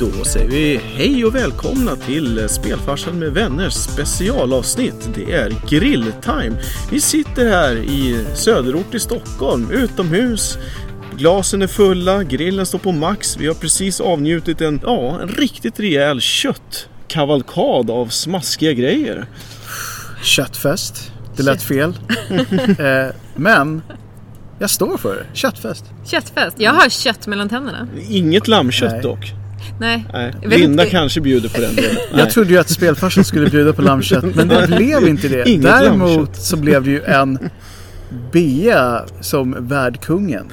Då säger vi hej och välkomna till Spelfarsan med vänner specialavsnitt. Det är grilltime. Vi sitter här i söderort i Stockholm, utomhus. Glasen är fulla, grillen står på max. Vi har precis avnjutit en, ja, en riktigt rejäl köttkavalkad av smaskiga grejer. Köttfest. Det lät fel. eh, men jag står för det. Köttfest. Köttfest. Jag har kött mellan tänderna. Inget lammkött Nej. dock. Nej. Nej. Linda inte- kanske bjuder på den delen. Nej. Jag trodde ju att spelfarsan skulle bjuda på lammkött men det blev inte det. Inget Däremot lammkött. så blev det ju en bea som värdkungen.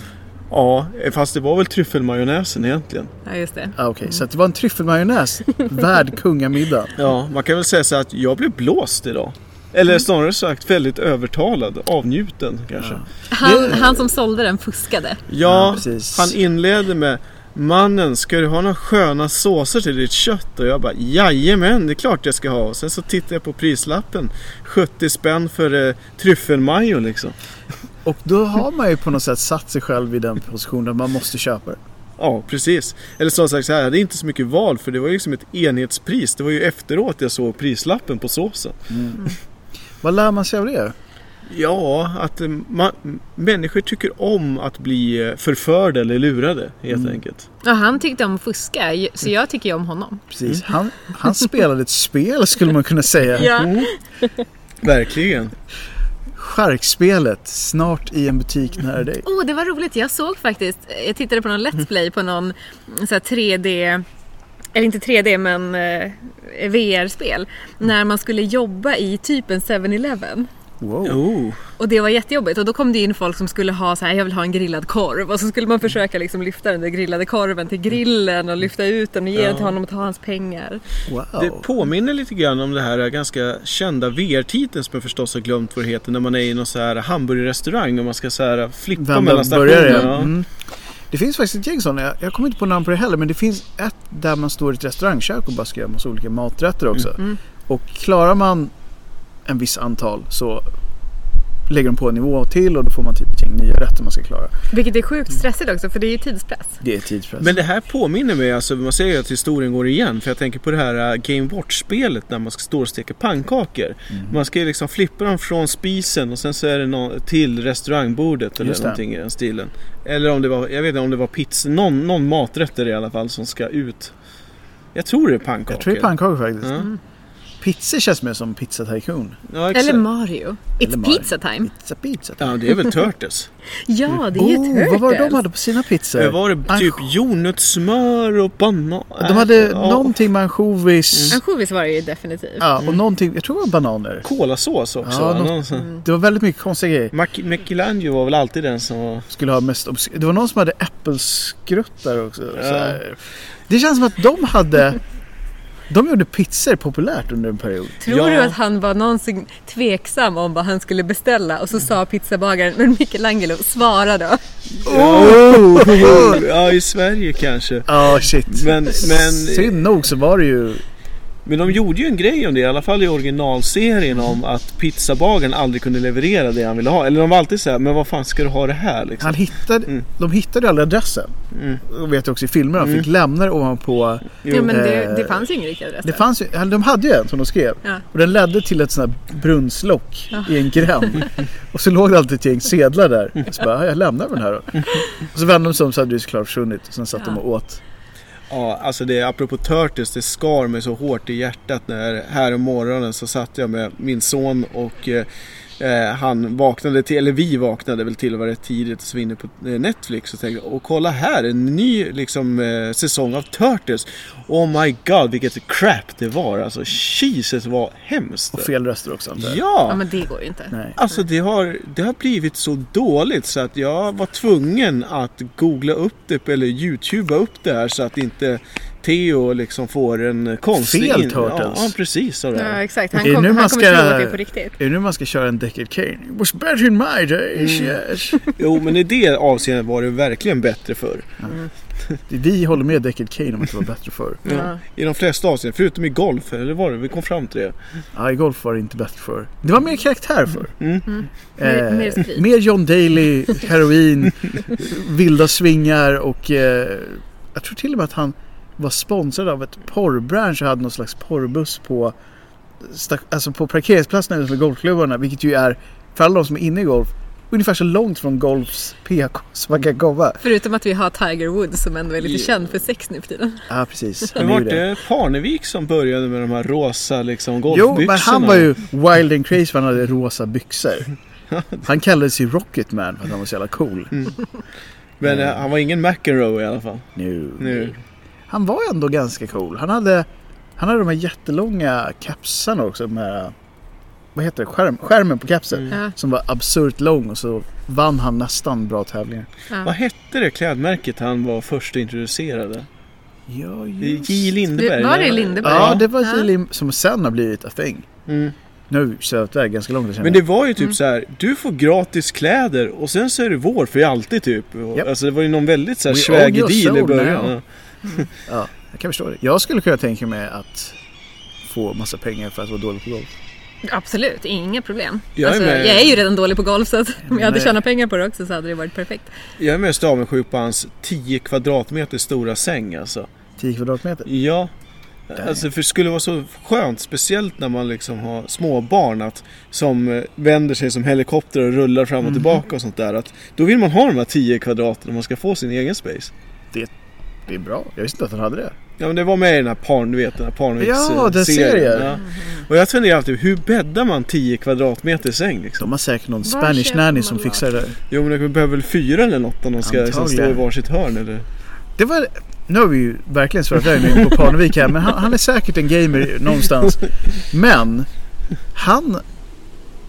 Ja, fast det var väl tryffelmajonnäsen egentligen. Ja, just det. Ah, Okej, så att det var en tryffelmajonnäs värd kungamiddag. Ja, man kan väl säga så att jag blev blåst idag. Eller snarare sagt väldigt övertalad, avnjuten kanske. Ja, Han, han som sålde den fuskade. Ja, precis. han inledde med Mannen, ska du ha några sköna såser till ditt kött? Och jag bara Jajamän, det är klart jag ska ha. Och sen så tittade jag på prislappen. 70 spänn för eh, tryffelmajo liksom. Och då har man ju på något sätt satt sig själv i den positionen att man måste köpa det. Ja, precis. Eller som sagt så här, jag hade inte så mycket val för det var ju liksom ett enhetspris. Det var ju efteråt jag såg prislappen på såsen. Vad lär man sig av det? Ja, att eh, man, människor tycker om att bli eh, förförda eller lurade helt enkelt. Ja, han tyckte om att fuska, så jag tycker ju om honom. Precis. Han, han spelade ett spel skulle man kunna säga. Ja. Verkligen. Charkspelet, snart i en butik nära dig. Oh, det var roligt. Jag såg faktiskt, jag tittade på någon Let's Play på någon så här 3D, eller inte 3D men eh, VR-spel. När man skulle jobba i typ en 7-Eleven. Wow. Oh. Och det var jättejobbigt och då kom det in folk som skulle ha så här, jag vill ha en grillad korv. Och så skulle man försöka liksom lyfta den där grillade korven till grillen och lyfta ut den och ge den till honom och ta hans pengar. wow. Det påminner lite grann om det här ganska kända VR-titeln som jag förstås har glömt vad det heter. När man är i någon så här hamburgerrestaurang och man ska så här flippa Vända mellan stationerna. Ja. Mm. Det finns faktiskt ett gäng sådana. Jag, jag kommer inte på namn på det heller. Men det finns ett där man står i ett restaurangkök och bara ska göra massa olika maträtter också. Mm. Och klarar man en viss antal så lägger de på en nivå till och då får man typ ett gäng nya rätter man ska klara. Vilket är sjukt stressigt också för det är ju tidspress. Det är tidspress. Men det här påminner mig, alltså man säger att historien går igen. För jag tänker på det här äh, Game Watch-spelet när man ska stå och steka pannkakor. Man ska ju liksom flippa dem från spisen och sen så är det nå- till restaurangbordet eller någonting i den stilen. Eller om det var, jag vet inte om det var pizza, någon, någon maträtt är det i alla fall som ska ut. Jag tror det är pannkakor. jag tror det är pannkakor faktiskt. Ja, Pizza känns mer som pizza tycoon. ja. Eller Mario. It's Eller Mario. pizza time. Pizza pizza. Ja, det är väl Turtles. Ja, det är ju Oh, Turtles. vad var det de hade på sina pizzor? Det var det typ jordnötssmör och banan. De hade Ja. någonting med ansjovis. Ansjovis var det ju definitivt. Ja, och någonting, jag tror det var bananer. Kolasås också. Ja, något- Någon sån- Det var väldigt mycket konstiga grejer. Mac- Michelangelo var väl alltid den som. Skulle ha mest obs- Det var någon som hade äppelskruttar också. Ja. Så här. Det känns som att de hade... De gjorde pizzor populärt under en period. Tror Ja. du att han var någonsin tveksam om vad han skulle beställa och så sa pizzabagaren, men Michelangelo, svara då. Oh! Ja, i Sverige kanske. Ja, shit. Men, men, Synd nog så var det ju... men de gjorde ju en grej om det, i alla fall i originalserien, om att pizzabagaren aldrig kunde leverera det han ville ha. Eller de var alltid så här, men vad fan ska du ha det här liksom? Han hittade, Mm. De hittade aldrig adressen. Mm. Jag vet jag också i filmerna. De Mm. fick lämna det ovanpå... Ja, men det, Eh, det fanns ju ingen riktig adress Det fanns ju, de hade ju en som de skrev. Ja. Och den ledde till ett sånt här brunnslock i en gränd. och så låg det alltid ett gäng sedlar där. Och så bara, "Ja, jag lämnar den här då. Och så vände de sig om så hade det såklart försvunnit. Och sen satt Ja. de och åt. Ja, alltså det, apropå Turtles, det skar mig så hårt i hjärtat när här om morgonen så satt jag med min son och eh, eh han vaknade till, eller vi vaknade väl till och var rätt tidigt och så var vi inne på eh, Netflix och tänkte och kolla här, en ny liksom eh, säsong av Turtles. Oh my god, vilket crap det var alltså. Jesus var hemskt. Och fel röster också antar jag. Ja, Ja! men det går ju inte. Nej. Alltså det har, det har blivit så dåligt så att jag var tvungen att googla upp det eller youtuba upp det här så att inte Theo liksom får en konstig... Fel Turtles. Ja, ja, precis. Så Ja, exakt. Han, kom, nu han man kommer ska- tro att det är på riktigt. Är det nu man ska köra en Deckard Kane? It was better in my days, Mm. yes. Jo, men i det avseendet var det verkligen bättre förr. Vi håller med Deckard Kane om att det var bättre förr. Ja. I de flesta avseenden, förutom i golf, eller var det? Vi kom fram till det. Ja, i golf var det inte bättre förr. Det var mer karaktär förr. Mm. Mer- mer sprit. mer John Daly, heroin, vilda svingar och eh, jag tror till och med att han var sponsrad av ett porrbransch och hade någon slags porrbuss på, sta- alltså på parkeringsplatsen utanför golfklubbarna. Vilket ju är, för alla de som är inne i golf, ungefär så långt från golfs PK som man kan komma. Förutom att vi har Tiger Woods som ändå är lite Ja. känd för sex nu för tiden. Ja, precis. Men var det. Parnevik som började med de här rosa liksom, Jo, golfbyxorna? men han var ju wild and crazy för han hade rosa byxor. Han kallades ju Rocketman för att han var så jävla cool. Men eh, han var ingen McEnroe i alla fall. Nu. Nu. Han var ändå ganska cool. Han hade, han hade de här jättelånga kapsarna också. De här, vad heter det? Skärm, skärmen på kapsen. Mm. Som var absurt lång och så vann han nästan bra tävlingar. ja. Vad hette det klädmärket han var först introducerade? Ja, Det är J. Lindeberg? Det- var det? Lindeberg? Ja, det var Ja. Jilim som sen har blivit a thing. Mm. Nu sövt iväg ganska långt. Men det var ju typ Mm. så här, du får gratis kläder och sen så är det vår för alltid typ. Och, Japp. Alltså det var ju någon väldigt så här swaggy deal i början. Ja. Ja, jag kan förstå det. Jag skulle kunna tänka mig att få massa pengar för att vara dålig på golf. Absolut, inga problem. Jag är alltså, med. jag är ju redan dålig på golf så att om jag hade tjänat pengar på det också så hade det varit perfekt. Jag är mest avundsjuk på hans 10 kvadratmeter stora säng alltså. 10 kvadratmeter. Ja. Alltså för det skulle vara så skönt, speciellt när man liksom har små barn att, som eh, vänder sig som helikopter och rullar fram och Mhm. tillbaka och sånt där. Att, då vill man ha de här 10 kvadraten om man ska få sin egen space. Det är bra. Jag visste inte att han hade det. Ja men det var med i den här Parn, du vet den här Parnviks Ja, den serien. Ja. Och jag funderar alltid, hur bäddar man 10 kvadratmeter säng liksom? De har säkert någon Spanish nanny som fixar det där. Jo men det behöver väl fyra eller något om de ska liksom, stå i varsitt hörn eller? Det var, nu har vi ju verkligen iväg nu på Parnevik här, men han, han är säkert en gamer någonstans. Men han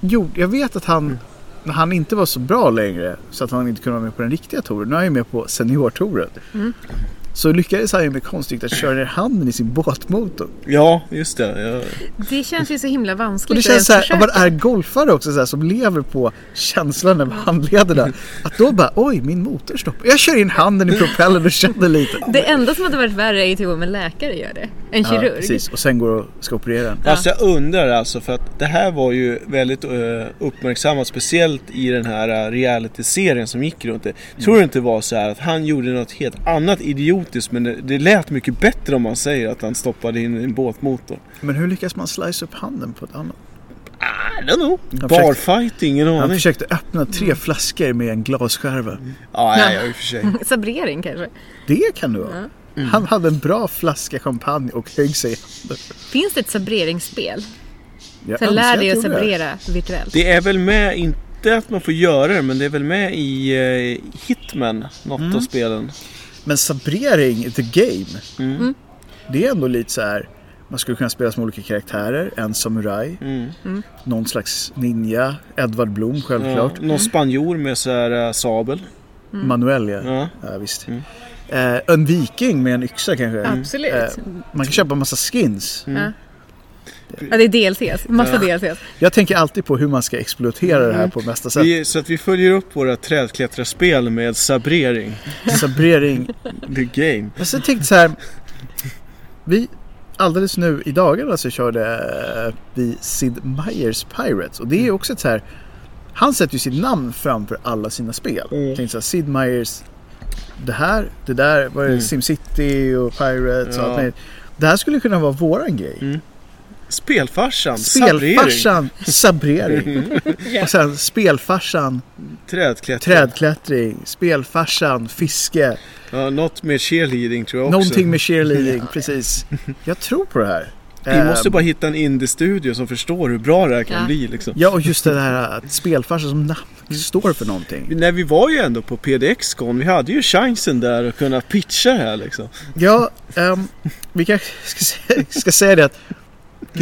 gjorde, jag vet att han, när han inte var så bra längre så att han inte kunde vara med på den riktiga touren. Nu är han ju med på seniortouren. Mm. Så lyckades han ju med konststycket att köra ner handen i sin båtmotor. Ja, just det. Ja. Det känns ju så himla Och vanskligt det känns så ens här, man är golfare också så här, som lever på känslan av handlederna. Att då bara, oj min motor stoppar. Jag kör in handen i propellern och känner lite. Det enda som hade varit värre är ju typ om en läkare gör det. En Ja, kirurg. precis. Och sen går och ska operera den. Ja. Alltså jag undrar alltså för att det här var ju väldigt eh, uppmärksammat speciellt i den här uh, reality-serien som gick runt det. Tror du inte det var så här att han gjorde något helt annat idiotiskt men det, det lät mycket bättre om man säger att han stoppade in en båtmotor. Men hur lyckas man slice upp handen på ett annat? I don't know. Han Barfighting, ingen Han aning. försökte öppna tre flaskor med en glasskärva. Ja, nej, ja, i och för sig. Sabrering kanske. Det kan det vara. Han hade en bra flaska champagne och högg sig i handen. Finns det ett sabreringsspel? Jag Så önskar lär dig att sabrera virtuellt. Det är väl med, inte att man får göra det, men det är väl med i eh, Hitman, något Mm. av spelen. Men sabrering, the game. Mm. Det är ändå lite så här. Man skulle kunna spela som olika karaktärer. En samuraj, Mm. någon slags ninja, Edvard Blom självklart. Ja, någon spanjor med så här eh, sabel. Manuel ja. Ja. ja visst. Mm. Eh, en viking med en yxa kanske. Absolut. Eh, man kan köpa en massa skins. Mm. Ja. Ja, det är DLCs. Massa DLCs. Jag tänker alltid på hur man ska exploatera det här på bästa sätt. Vi, så att vi följer upp våra trädklättrarspel med sabrering. Sabrering. The game. Men sen tänkte så här. Vi alldeles nu i dagarna så körde eh, vi Sid Meier's Pirates. Och det är också ett så här. Han sätter ju sitt namn framför alla sina spel. Mm. Tänkte så här, Sid Meier's. Det här, det där var det Mm. SimCity och Pirates och Ja. allt möjligt. Det här skulle kunna vara våran grej. Mm. Spelfarsan. Spelfarsan, sabrering. Och sen spelfarsan, Trädklättring. trädklättring, spelfarsan, fiske. Ja, något med cheerleading tror jag också. Någonting med cheerleading, precis. Jag tror på det här. Vi måste Ehm, bara hitta en indie-studio som förstår hur bra det här kan Ja. bli liksom. Ja, och just det här att spelfarsa som namn står för någonting. När vi var ju ändå på PDX-con, vi hade ju chansen där att kunna pitcha det här liksom. Ja, ehm, vi kanske ska, säga- ska säga det att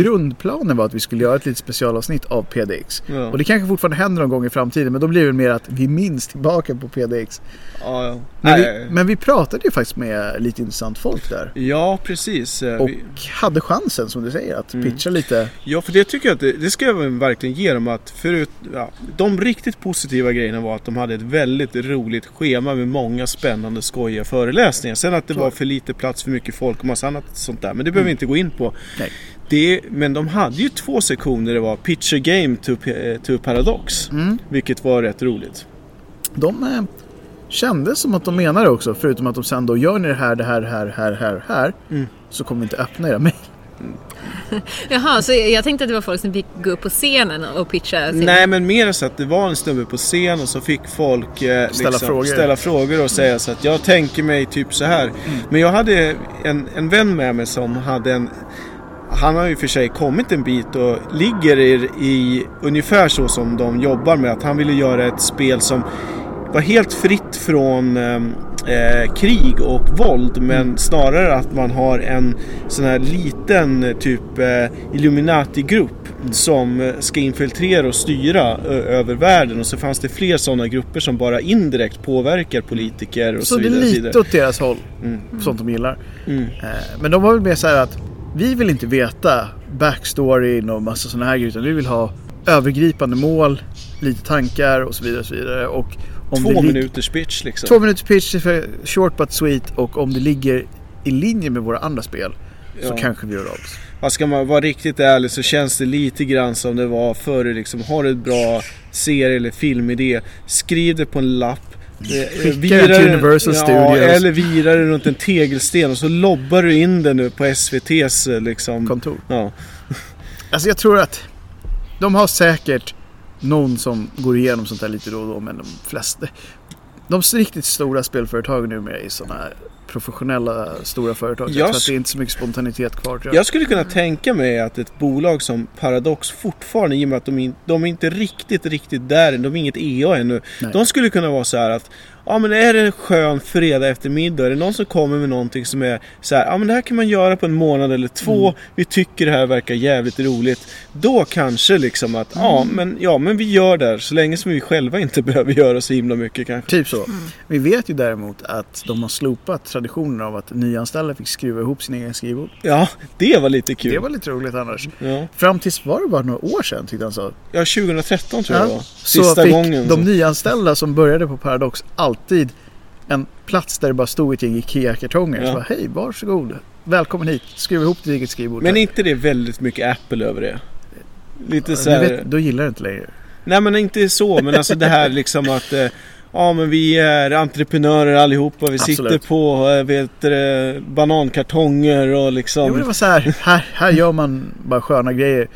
grundplanen var att vi skulle göra ett litet specialavsnitt av PDX. Ja. Och det kanske fortfarande händer någon gång i framtiden, men då blir det mer att vi minns tillbaka på PDX. Ja, ja. Men vi, men vi pratade ju faktiskt med lite intressant folk där. ja, precis. Eh, Och vi- hade chansen, som du säger, att Mm. pitcha lite. Ja, för det tycker jag att det, det ska jag verkligen ge dem att förut, ja, de riktigt positiva grejerna var att de hade ett väldigt roligt schema med många spännande skojiga föreläsningar. Sen att det Så. var för lite plats för mycket folk och massa annat sånt där. Men det behöver Mm. vi inte gå in på. Nej. Det, men de hade ju två sektioner. Det var a Game to, eh, to Paradox. Mm. Vilket var rätt roligt. De, eh, kändes som att de menade också, förutom att de sen då gör ni det här, det här, det här, det här, det här, här Mm. så kommer vi inte öppna era mejl. Jaha, så jag tänkte att det var folk som fick gå upp på scenen och pitcha sin... Nej men mer så att det var en snubbe på scen och så fick folk eh, Ställa frågor. ställa frågor och säga så att jag tänker mig typ så här. Men jag hade en, en vän med mig som hade en han har ju för sig kommit en bit och ligger i, i ungefär så som de jobbar med. Att han ville göra ett spel som var helt fritt från eh, eh, krig och våld. Men snarare att man har en sån här liten typ eh, Illuminati-grupp som eh, ska infiltrera och styra över världen. Och så fanns det fler sådana grupper som bara indirekt påverkar politiker och så, Så det är vidare. så lite vidare. åt deras håll, Mm. sånt de gillar. Mm. Eh, Men de var väl mer så här att vi vill inte veta backstoryn och massa sådana här grejer utan vi vill ha övergripande mål, lite tankar och så vidare. Och så vidare. Och om Två minuters pitch liksom. Två minuters pitch short but sweet och om det ligger i linje med våra andra spel så Ja. kanske vi gör av oss. Ja, ska man vara riktigt ärlig så känns det lite grann som det var förr. Liksom, har du ett bra serie eller filmidé, skriv det på en lapp. Eh, Skicka vira den till Universal ja, Studios. Eller vira den runt en tegelsten och så lobbar du in den nu på SVT's eh, liksom. Kontor. Ja. Alltså jag tror att de har säkert någon som går igenom sånt där lite då och då men de flesta de riktigt stora spelföretagen numera är sådana här professionella stora företag. Jag Jag tror att det är inte så mycket spontanitet kvar jag. Jag skulle kunna tänka mig att ett bolag som Paradox fortfarande, i och med att de, in, de är inte riktigt, riktigt där än, de är inget EA ännu. Nej. De skulle kunna vara så här att Ja men är det en skön fredag eftermiddag, är det någon som kommer med någonting som är så här, ja men det här kan man göra på en månad eller två, Mm. vi tycker det här verkar jävligt roligt. Då kanske liksom att, ja Mm. men, ja men vi gör det här, så länge som vi själva inte behöver göra så himla mycket kanske. Typ så. Vi vet ju däremot att de har slopat traditionen av att nyanställda fick skruva ihop sin egen skrivbord. Ja, det var lite kul. Det var lite roligt annars. Ja. Fram tills var det bara några år sedan tyckte han sa. ja, 2013 tror jag det var. Så Sista fick gången. de nyanställda som började på Paradox alltid en plats där det bara stod ett gäng IKEA-kartonger. Ja. Så bara, hej, varsågod. Välkommen hit. Skruva ihop ditt eget skrivbord. Men tack." inte det väldigt mycket Apple över det? Lite så du här... vet, då gillar jag inte längre. Nej men inte så, men alltså det här liksom att eh, Ja men vi är entreprenörer allihopa, vi Absolut. sitter på eh, vet, du, banankartonger och liksom Jo, det var så här, här, här gör man bara sköna grejer.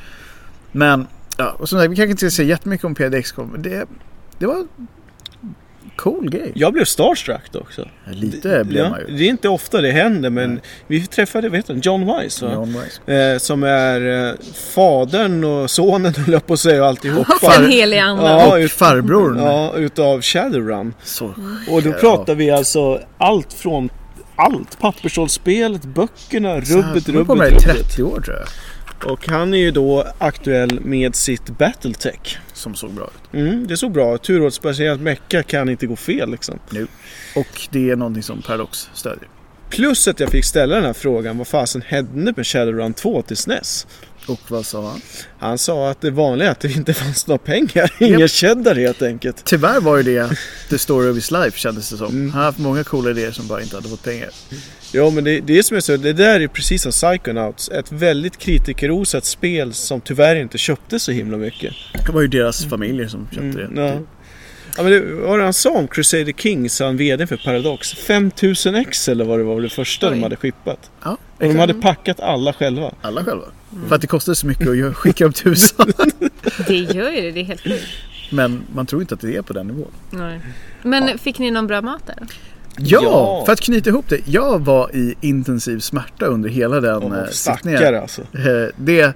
Men, ja, och som sagt, vi kanske inte ska säga jättemycket om PDX. Det, det var cool grej. Jag blev starstruck också. Lite blev Ja, man ju. det är inte ofta det händer men Nej. vi träffade, vet du, John Wise? John Wise. Eh, som är eh, fadern och sonen höll jag på att säga och alltihopa. Och en helig ande. Ja, Och ut- farbrorn. Ja, utav Shadowrun. Så, Och då pratar vi alltså allt från allt. Pappersrollspelet, böckerna, rubbet, han var på rubbet, med i rubbet. 30 år tror jag. Och han är ju då aktuell med sitt Battletech. Som såg bra ut. Mm, det såg bra ut. Turordningsbaserat mecka kan inte gå fel liksom. Och det är någonting som Paradox stödjer. Plus att jag fick ställa den här frågan, vad fasen hände med Shadowrun 2 till SNES? Och vad sa han? Han sa att det vanliga är att det inte fanns några pengar. Ingen cheddar helt enkelt. Tyvärr var ju det the story of his life kändes det som. Mm. Han har haft många coola idéer som bara inte hade fått pengar. Ja men det, det är som jag säger, det där är precis som Psychonauts. Ett väldigt kritikerrosat spel som tyvärr inte köpte så himla mycket. Det var ju deras familjer som köpte Mm, det. ja. Ja, men det, vad var det han sa om Crusader Kings, han VD för Paradox? 5000 ex eller vad det var det första Oj. de hade skippat. Ja, Och de hade packat alla själva. Alla själva. För att det kostade så mycket att skicka till USA. Det gör ju det, det är helt sjukt. Men man tror inte att det är på den nivån. Nej. Men fick ni någon bra mat där? Ja, Ja. för att knyta ihop det. Jag var i intensiv smärta under hela den eh, sittningen. alltså. Eh, det,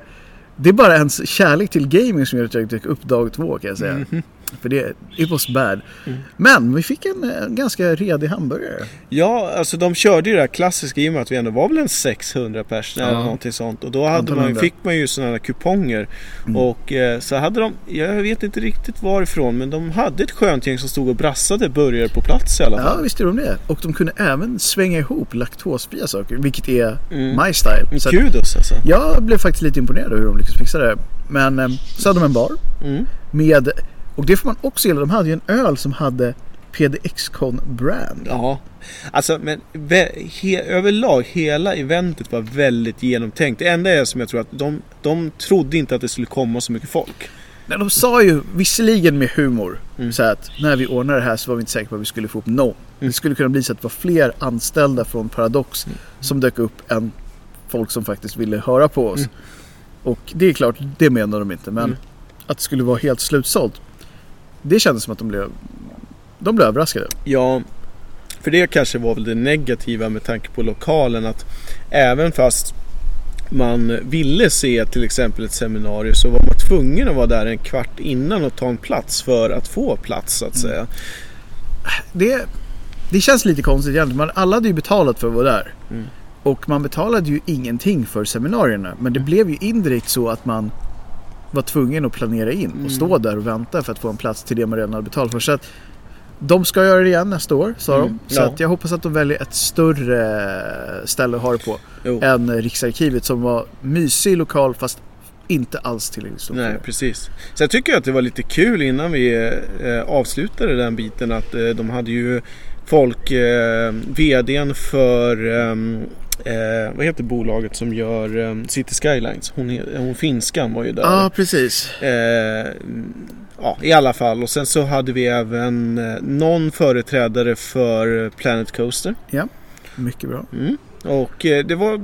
det är bara ens kärlek till gaming som gör att jag dök upp dag två kan jag säga. Mhm. För det, it was bad. Mm. Men vi fick en eh, ganska redig hamburgare. Ja, alltså de körde ju det här klassiska i och med att vi ändå var väl en 600 pers eller Ja. någonting sånt. Och då hade man, fick man ju sådana här kuponger. Mm. Och eh, så hade de, jag vet inte riktigt varifrån, men de hade ett skönt gäng som stod och brassade burgare på plats i alla Ja, fall. visst är de det. Och de kunde även svänga ihop laktosfria saker, vilket är Mm. my style. Så att Kudos alltså. jag blev faktiskt lite imponerad över hur de lyckades fixa det. Men eh, så hade de en bar Mm. med, och det får man också gilla, de hade ju en öl som hade PDX-con brand. Ja, alltså men he, överlag hela eventet var väldigt genomtänkt. Det enda är som jag tror att de, de trodde inte att det skulle komma så mycket folk. Nej, de sa ju visserligen med humor Mm. så att när vi ordnade det här så var vi inte säkra på att vi skulle få upp någon. Mm. Det skulle kunna bli så att det var fler anställda från Paradox Mm. som dök upp än folk som faktiskt ville höra på oss. Mm. Och det är klart, det menar de inte. Men Mm. att det skulle vara helt slutsålt. Det kändes som att de blev, de blev överraskade. Ja, för det kanske var väl det negativa med tanke på lokalen att även fast man ville se till exempel ett seminarium så var man tvungen att vara där en kvart innan och ta en plats för att få plats så att säga. Det, det känns lite konstigt egentligen. Alla hade ju betalat för att vara där. Mm. Och man betalade ju ingenting för seminarierna. Men det blev ju indirekt så att man var tvungen att planera in Mm. och stå där och vänta för att få en plats till det man redan hade betalat för. Så att de ska göra det igen nästa år, sa Mm, de. Så ja. att jag hoppas att de väljer ett större ställe att ha det på Jo. än Riksarkivet som var mysig lokal fast inte alls tillräckligt stor. Nej, precis. Jag tycker att det var lite kul innan vi eh, avslutade den biten att eh, de hade ju folk, eh, VDn för ehm, eh, vad heter bolaget som gör eh, City Skylines? Hon, hon finskan var ju där. Ja, precis. Eh, ja, i alla fall. Och sen så hade vi även eh, någon företrädare för Planet Coaster. Mycket bra. Mm. Och eh, det var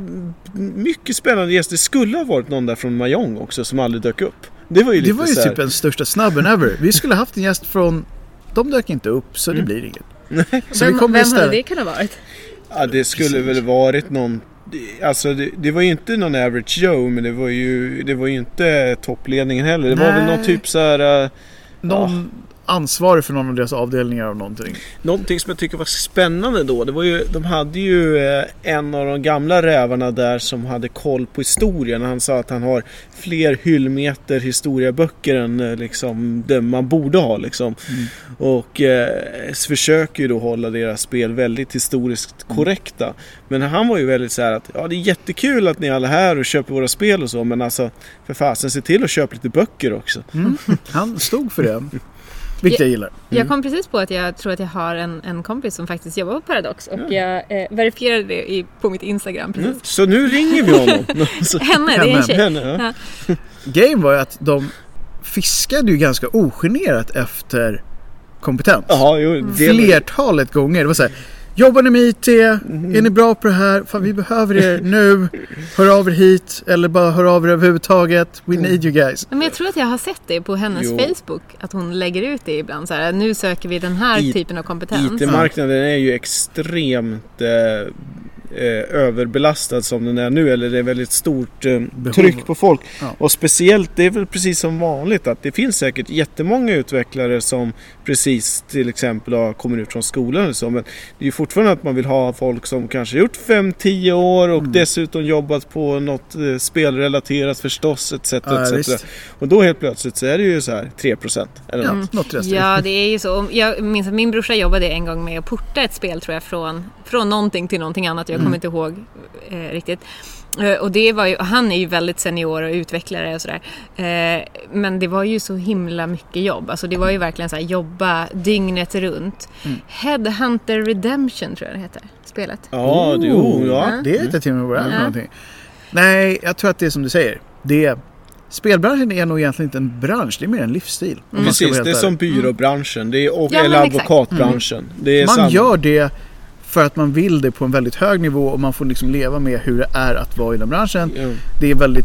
mycket spännande gäster. Det skulle ha varit någon där från Mahjong också som aldrig dök upp. Det var ju Det lite var ju typ den största snabben ever. Vi skulle haft en gäst från... De dök inte upp så det Mm. blir inget. Nej. Så vi Vem, vem hade det kunnat varit? Ja, det skulle väl varit någon... Alltså det, det var ju inte någon average Joe men det var ju, det var ju inte toppledningen heller. Det var väl Nej. någon typ så här... eh, Någon ansvarig för någon av deras avdelningar av någonting. Någonting som jag tycker var spännande då, det var ju, de hade ju eh, en av de gamla rävarna där som hade koll på historien. Han sa att han har fler hyllmeter historieböcker än eh, liksom, man borde ha. Liksom. Mm. Och eh, försöker ju då hålla deras spel väldigt historiskt korrekta. Men han var ju väldigt så här att ja, det är jättekul att ni alla är här och köper våra spel och så men alltså för fasen se till att köpa lite böcker också. Mm. Han stod för det. Vilket jag gillar. Jag kom precis på att jag tror att jag har en, en kompis som faktiskt jobbar på Paradox och jag eh, verifierade det i, på mitt Instagram precis. Mm. Så nu ringer vi honom. Henne, det är en tjej. Henne, ja. Grejen var ju att de fiskade ju ganska ogenerat efter kompetens. Jaha, jo, Flertalet gånger. Det var så här, Jobbar ni med IT? Är ni bra på det här? Fan, vi behöver er nu. Hör av er hit. Eller bara hör av er överhuvudtaget. We need you guys. Men jag tror att jag har sett det på hennes Jo. Facebook. Att hon lägger ut det ibland. Så här, nu söker vi den här I- typen av kompetens. IT-marknaden är ju extremt eh, eh, överbelastad som den är nu. Eller det är väldigt stort eh, tryck på folk. Ja. Och speciellt, det är väl precis som vanligt att det finns säkert jättemånga utvecklare som precis till exempel har kommit ut från skolan eller så. Men det är ju fortfarande att man vill ha folk som kanske gjort 5-10 år och Mm. dessutom jobbat på något eh, spelrelaterat förstås etc. Ja, etc. Och då helt plötsligt så är det ju så här 3% eller Ja, något. Ja, det är ju så. Jag minns att min brorsa jobbade en gång med att porta ett spel tror jag från, från någonting till någonting annat. Jag kommer Mm. inte ihåg eh, riktigt. Eh, och det var ju, han är ju väldigt senior och utvecklare och sådär. Eh, men det var ju så himla mycket jobb. Alltså det var ju verkligen så här jobba dygnet runt. Mm. Headhunter Redemption tror jag det heter, spelet. Ja, det, jo, ja. Ja. Det vet jag till och med vad det är för Ja. någonting. Nej, jag tror att det är som du säger. Det är, spelbranschen är nog egentligen inte en bransch, det är mer en livsstil. ska Precis, det är som ärlig. byråbranschen det är, och, Ja, eller exakt. advokatbranschen. Det är Man samma. gör det för att man vill det på en väldigt hög nivå och man får liksom leva med hur det är att vara i den branschen. Ja. Det är väldigt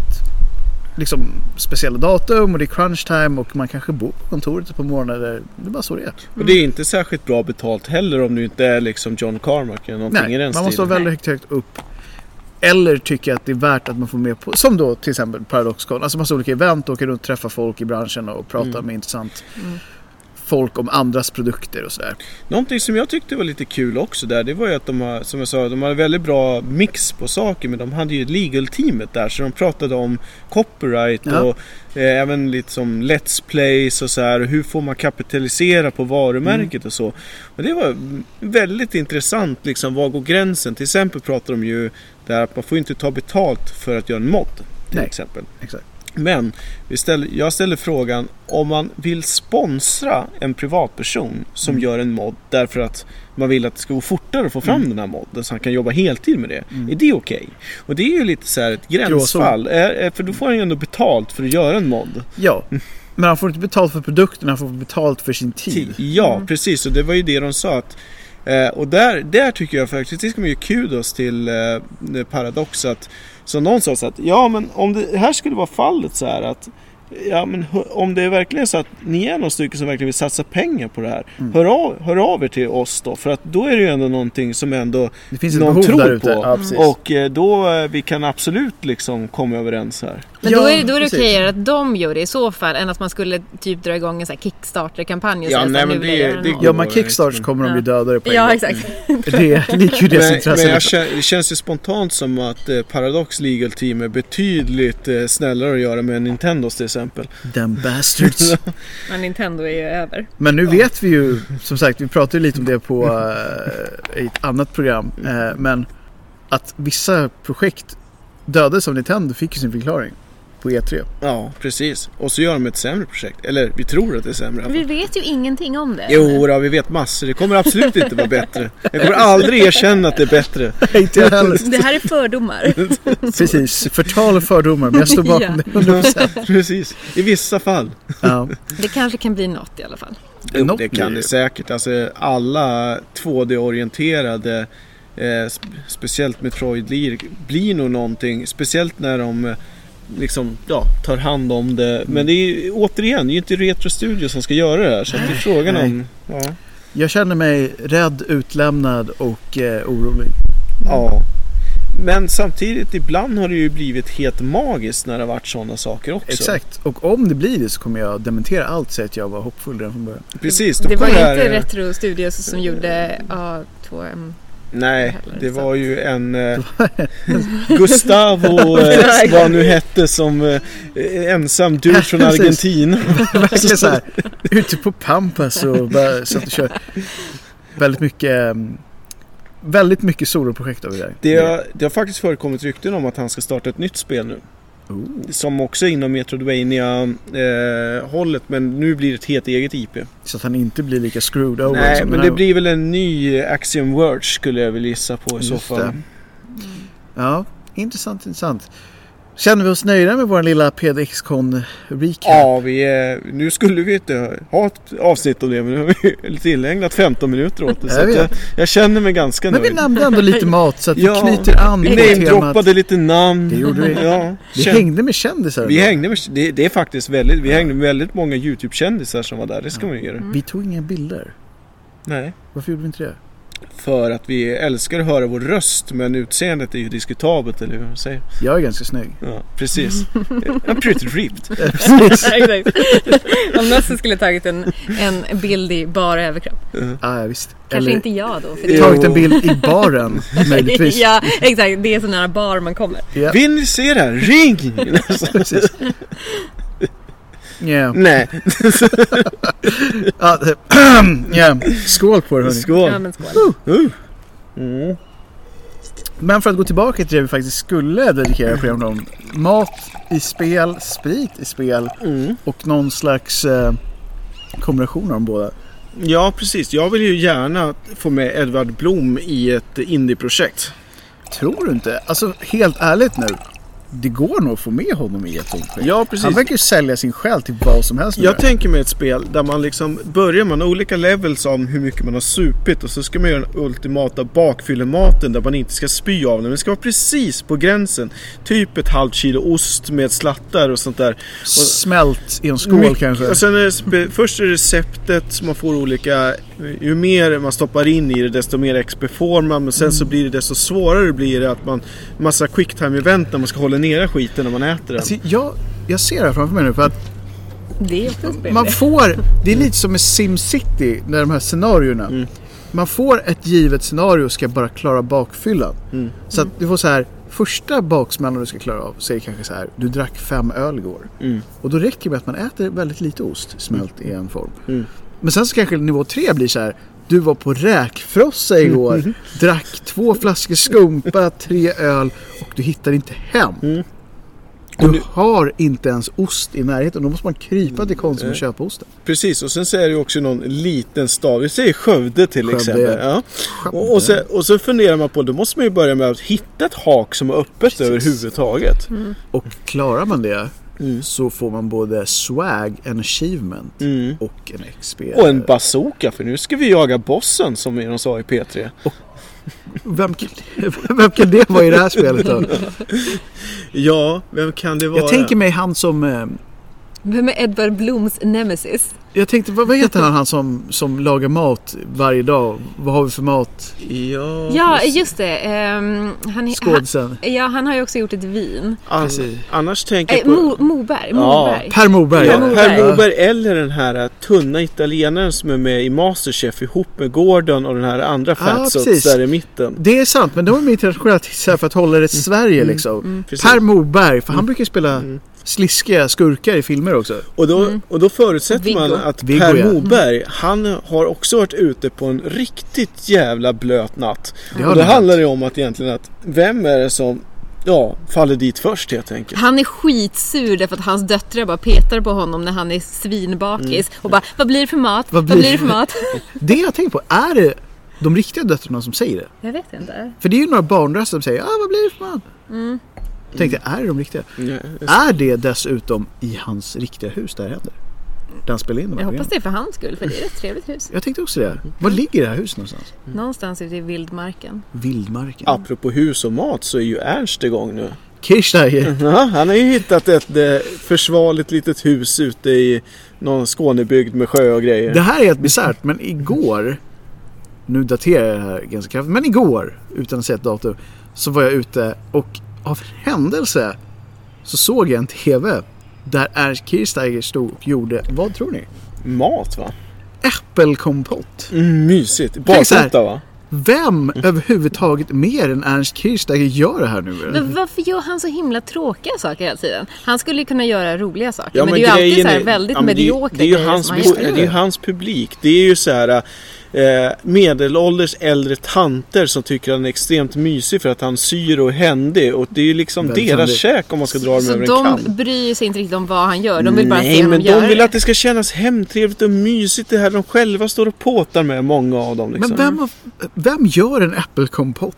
liksom, speciella datum och det är crunch time och man kanske bor på kontoret på morgonen. Det är bara så det är. Och det är inte särskilt bra betalt heller om du inte är liksom John Carmack eller någonting i Nej, den man måste vara stilen. väldigt högt, högt upp. Eller tycka att det är värt att man får med på, som då till exempel Paradoxcon, alltså massa olika event, åka runt och träffa folk i branschen och prata Mm. med intressant Mm. Folk om andras produkter och sådär. Någonting som jag tyckte var lite kul också där det var ju att de har, som jag sa, de har väldigt bra mix på saker men de hade ju legal-teamet där så de pratade om copyright Ja. och eh, även lite som Let's Plays och så här och hur får man kapitalisera på varumärket Mm. och så. Och det var väldigt intressant liksom, var går gränsen? Till exempel pratar de ju där att man får inte ta betalt för att göra en mod till Nej. exempel. Exakt. Men ställer, jag ställer frågan om man vill sponsra en privatperson som Mm. gör en mod därför att man vill att det ska gå fortare att få fram Mm. den här modden så han kan jobba heltid med det. Mm. Är det okej? Och det är ju lite så här ett gränsfall. Är, för då får han ju ändå betalt för att göra en mod. Ja, Men han får inte betalt för produkten, han får betalt för sin tid. Ja, Mm. precis. Och det var ju det de sa. Att, eh, och där, där tycker jag faktiskt, det ska man ge kudos till eh, Paradox. Att, så någon sa så att, ja men om det här skulle vara fallet så här att Ja men om det är verkligen så att ni är några stycken som verkligen vill satsa pengar på det här. Mm. Hör, av, hör av er till oss då. För att då är det ju ändå någonting som ändå Det finns någon behov tror på. Ja. Och eh, då eh, vi kan absolut liksom komma överens här. Men Ja, då är, då är det precis. okejare att de gör det i så fall än att man skulle typ dra igång en sån Kickstarter-kampanj Ja, nej, men det- det går- Ja, men kickstarts kommer de ju döda det på en Ja, gång. exakt. Det ligger ju deras Men, intresse. men jag känner, det känns ju spontant som att eh, Paradox Legal Team är betydligt eh, snällare att göra med Nintendos till exempel. Them bastards. Men Nintendo är ju över. Men nu vet vi ju, som sagt, vi pratade ju lite om det på i ett annat program. Eh, men att vissa projekt dödades av Nintendo fick ju sin förklaring på E E3. Ja, precis. Och så gör de ett sämre projekt. Eller vi tror att det är sämre Vi vet ju ingenting om det. Jo, då, vi vet massor. Det kommer absolut inte vara bättre. Jag kommer aldrig erkänna att det är bättre. Inte jag heller. Det här är fördomar. Precis, förtal och fördomar. Men jag står bakom Ja. det 100%. Precis. I vissa fall. Ja. Det kanske kan bli något i alla fall. Jo, Något det kan det säkert. Alltså alla 2D-orienterade, eh, sp- speciellt Metroid, blir, blir nog någonting. Speciellt när de eh, liksom, ja, tar hand om det. Men det är ju, återigen, det är ju inte Retro Studio som ska göra det här. Så att det är frågan Nej. om... Ja. Jag känner mig rädd, utlämnad och eh, orolig. ja. Men samtidigt, ibland har det ju blivit helt magiskt när det har varit sådana saker också. Exakt. Och om det blir det så kommer jag dementera allt och säga att jag var hoppfull redan från början. Precis, då Det var här, inte eh, Retro Studios som gjorde A2M. Nej, heller, det var ju en eh, Gustavo, eh, vad nu hette, som eh, ensam dude från. Argentina. Verkligen så här, ute på Pampas och bara satt och kör. Väldigt mycket, mm, väldigt mycket soloprojekt av det där. Det har, det har faktiskt förekommit rykten om att han ska starta ett nytt spel nu. Oh. Som också är inom Metroidvania eh, hållet men nu blir det ett helt eget IP. Så att han inte blir lika screwed over Nej, som men det här. blir väl en ny Axiom Verge skulle jag väl gissa på i så Just fall. det. Ja, intressant, intressant. Känner vi oss nöjda med vår lilla PDX-con recap? Ja, vi är, nu skulle vi inte ha ett avsnitt om det men nu har vi tillägnat 15 minuter åt det. Så Jag jag, jag känner mig ganska Men vi nöjd. nämnde ändå lite mat så att vi Ja, knyter an Vi på temat. namedroppade lite namn. Det gjorde vi. Ja, Vi känn- hängde med kändisar. vi hängde med, det, det är faktiskt väldigt, vi hängde med väldigt många YouTube-kändisar som var där. Det ska man ju göra. Vi tog inga bilder. Nej. Varför gjorde vi inte det? För att vi älskar att höra vår röst men utseendet är ju diskutabelt eller hur man säger. Jag är ganska snygg. Ja, precis. I'm pretty ripped. Precis. Om Nösse skulle tagit en, en bild i bara överkropp. Ja, ja, visst. Kanske Eller inte jag då. För det. tagit en bild i baren, möjligtvis. ja, exakt. Det är så nära bar man kommer. Ja, Vill ni se det här? Ring! Ja. Nej, Ja, det- ja. Skål på det hörni. Ja, skål. men skål. Uh. Mm. Men för att gå tillbaka till det vi faktiskt skulle dedikera programmet om. Mat i spel, sprit i spel Mm. och någon slags eh, kombination av de båda. Ja, precis. Jag vill ju gärna få med Edvard Blom i ett indieprojekt. Tror du inte? Alltså helt ärligt nu. Det går nog att få med honom i ett sånt. Ja, precis. Han verkar ju sälja sin själ till vad som helst. med Jag tänker mig ett spel där man liksom börjar har olika levels om hur mycket man har supit och så ska man göra den ultimata bakfyllematen där man inte ska spy av den. Det ska vara precis på gränsen. Typ ett halvt kilo ost med slattar och sånt där. Smält i en skål Mycket- kanske. Och sen är först är receptet som man får olika, ju mer man stoppar in i det desto mer XP får man. Men sen så blir det desto svårare blir det att man, massa quicktime event när man ska hålla nere skiten när man äter den. Alltså, jag, jag ser det här framför mig nu för att Det är också man får, det är lite som med SimCity, när de här scenarierna. Mm. Man får ett givet scenario och ska bara klara bakfyllan. Mm. Så att du får så här, första baksmällan du ska klara av det kanske så här, du drack fem öl igår. Mm. Och då räcker det med att man äter väldigt lite ost smält i en form. Mm. Men sen så kanske nivå tre blir så här, du var på räkfrossa igår, Mm. drack två flaskor skumpa, tre öl och du hittar inte hem. Mm. Du nu- har inte ens ost i närheten. Då måste man krypa till Konsum och köpa osten. Precis, och sen så är det ju också någon liten stad. Vi säger Skövde till Skövde. exempel. Ja. Och, och, sen, och så funderar man på, då måste man ju börja med att hitta ett hak som är öppet Precis. överhuvudtaget. Och klarar man det, Mm. så får man både swag, en achievement Mm. och en XP. Och en bazooka för nu ska vi jaga bossen som de sa i P3. vem, kan, vem kan det vara i det här spelet då? Ja, vem kan det vara? Jag tänker mig han som... eh, Vem är Edvard Bloms nemesis? Jag tänkte, vad, heter han, han som, som lagar mat varje dag? Vad har vi för mat? Ja, Ja, just det. Ehm, han, han, Skådisen. ja, han har ju också gjort ett vin. An- Precis. annars tänker Eh, jag på... Mo, Moberg. Ja. Moberg. Per Morberg. Ja, Per Morberg. Per eller den här äh, tunna italienaren som är med i Masterchef ihop med Gordon och den här andra Ja, fatsots precis. där i mitten. Det är sant, men de är med internationellt för att hålla det i Sverige liksom. Precis. Per Morberg, för han brukar ju spela Mm. Sliskiga skurkar i filmer också. Och då, Mm. och då förutsätter man Viggo. att Viggo, Per ja. Morberg, han har också varit ute på en riktigt jävla blöt natt. Det och har då han handlar det om att egentligen att vem är det som ja, faller dit först helt enkelt. Han är skitsur därför att hans döttrar bara petar på honom när han är svinbakis och bara Vad blir det för mat? Vad Vad blir- blir, det för mat? Det jag tänker på, är det de riktiga döttrarna som säger det? Jag vet inte. För det är ju några barnröster som säger ah, vad blir det för mat? Mm. Jag tänkte, är det de riktiga? Ja, Är det dessutom i hans riktiga hus det här händer? Där han spelar in de här Jag hoppas det är för hans skull för det är ett trevligt hus. Jag tänkte också det. Var ligger det här huset någonstans? Någonstans ute i vildmarken. Vildmarken. Apropå hus och mat så är ju Ernst igång nu. Kirchsteiger. Ja, han har ju hittat ett eh, försvarligt litet hus ute i någon Skånebygd med sjö och grejer. Det här är helt bisarrt men igår Nu daterar jag det här ganska kraftigt men igår utan att säga ett datum Så var jag ute och av händelse Så såg jag en TV Där Ernst Kirchsteiger stod och gjorde, vad tror ni? Mat va? Äppelkompott Mm, mysigt. Barfota va? Vem överhuvudtaget mer än Ernst Kirchsteiger gör det här nu? Men varför gör han så himla tråkiga saker hela tiden? Han skulle ju kunna göra roliga saker. Ja, men, det är ju alltid så här är- väldigt ja, men det mediokra det är ju hans, gör. Det är ju hans publik. Det är ju så här eh, medelålders äldre tanter som tycker han är extremt mysig för att han syr och händig. Och det är ju liksom Väldigt deras käk om man ska dra dem Så över en de kam. bryr sig inte riktigt om vad han gör. De vill bara se Nej, honom men göra de vill det. att det ska kännas hemtrevligt och mysigt det här de själva står och påtar med, många av dem. Liksom. Men vem, vem gör en äppelkompott?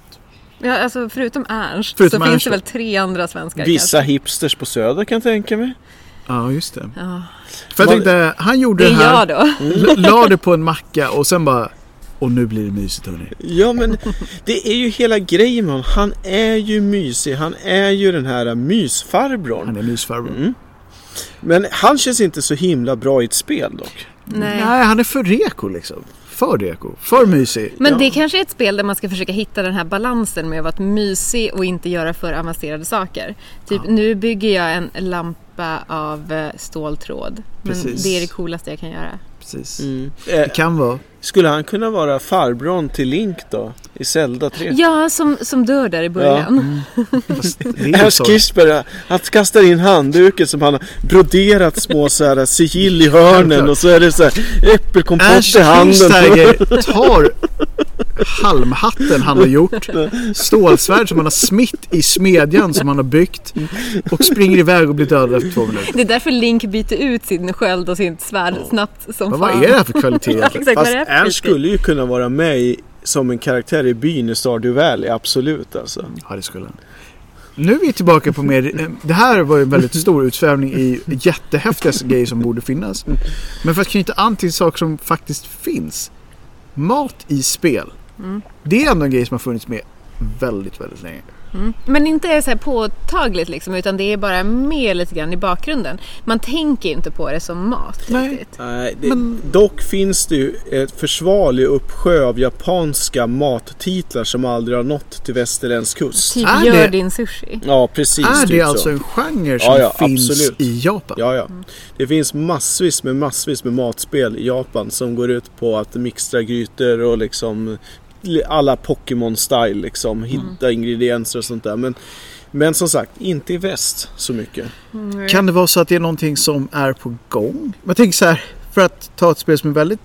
Ja, alltså, förutom Ernst Förutom så Ernst finns det väl tre andra svenskar. Vissa kanske. hipsters på Söder kan jag tänka mig. Ja just det Ja. För jag tänkte, han gjorde Det det är här jag då. La det på en macka och sen bara Och nu blir det mysigt hörni Ja men det är ju hela grejen med honom. Han är ju mysig. Han är ju den här mysfarbrorn. Han är mysfarbror Mm. Men han känns inte så himla bra i ett spel dock. Nej. Nej, han är för reko liksom. För reko. För mysig. Men Ja. det kanske är ett spel där man ska försöka hitta den här balansen med att vara mysig och inte göra för avancerade saker. Typ nu bygger jag en lampa av eh, ståltråd. Men Precis. det är det coolaste jag kan göra. Precis. Mm. Det kan vara. skulle han kunna vara farbrorn till Link då? I Zelda 3? Ja, som, som dör där i början. Ernst så. Kirchberg, han kastar in handduken som han har broderat små så här sigill i hörnen och så är det så här äppelkompott i handen. Tar halmhatten han har gjort, stålsvärd som han har smitt i smedjan som han har byggt och springer iväg och blir dödad efter två minuter. Det är därför Link byter ut sin sköld och sitt svärd snabbt som Men fan. vad är det här för kvalitet Ja, exakt, Fast Ernst skulle ju kunna vara med i, som en karaktär i byn i Stardew Valley, absolut alltså. Ja, det skulle han. Nu är vi tillbaka på mer, eh, det här var ju en väldigt stor utsvävning i jättehäftiga grejer som borde finnas. Men för att knyta an till saker som faktiskt finns. Mat i spel. Mm. Det är ändå en grej som har funnits med väldigt, väldigt länge. Mm. Men inte så här påtagligt liksom, utan det är bara med lite grann i bakgrunden. Man tänker inte på det som mat Nej. riktigt. Nej, det, Men- Dock finns det ju ett försvarlig uppsjö av japanska mattitlar som aldrig har nått till västerländsk kust. Typ Är gör det- din sushi. Ja, precis. är det typ alltså så. en genre som Ja, ja, finns absolut. i Japan? Ja, ja. Det finns massvis med massvis med matspel i Japan som går ut på att mixtra grytor och liksom alla Pokémon-style liksom. Hitta ingredienser och sånt där. Men, men som sagt, inte i väst så mycket. Mm. Kan det vara så att det är någonting som är på gång? Jag tänker så här, för att ta ett spel som är väldigt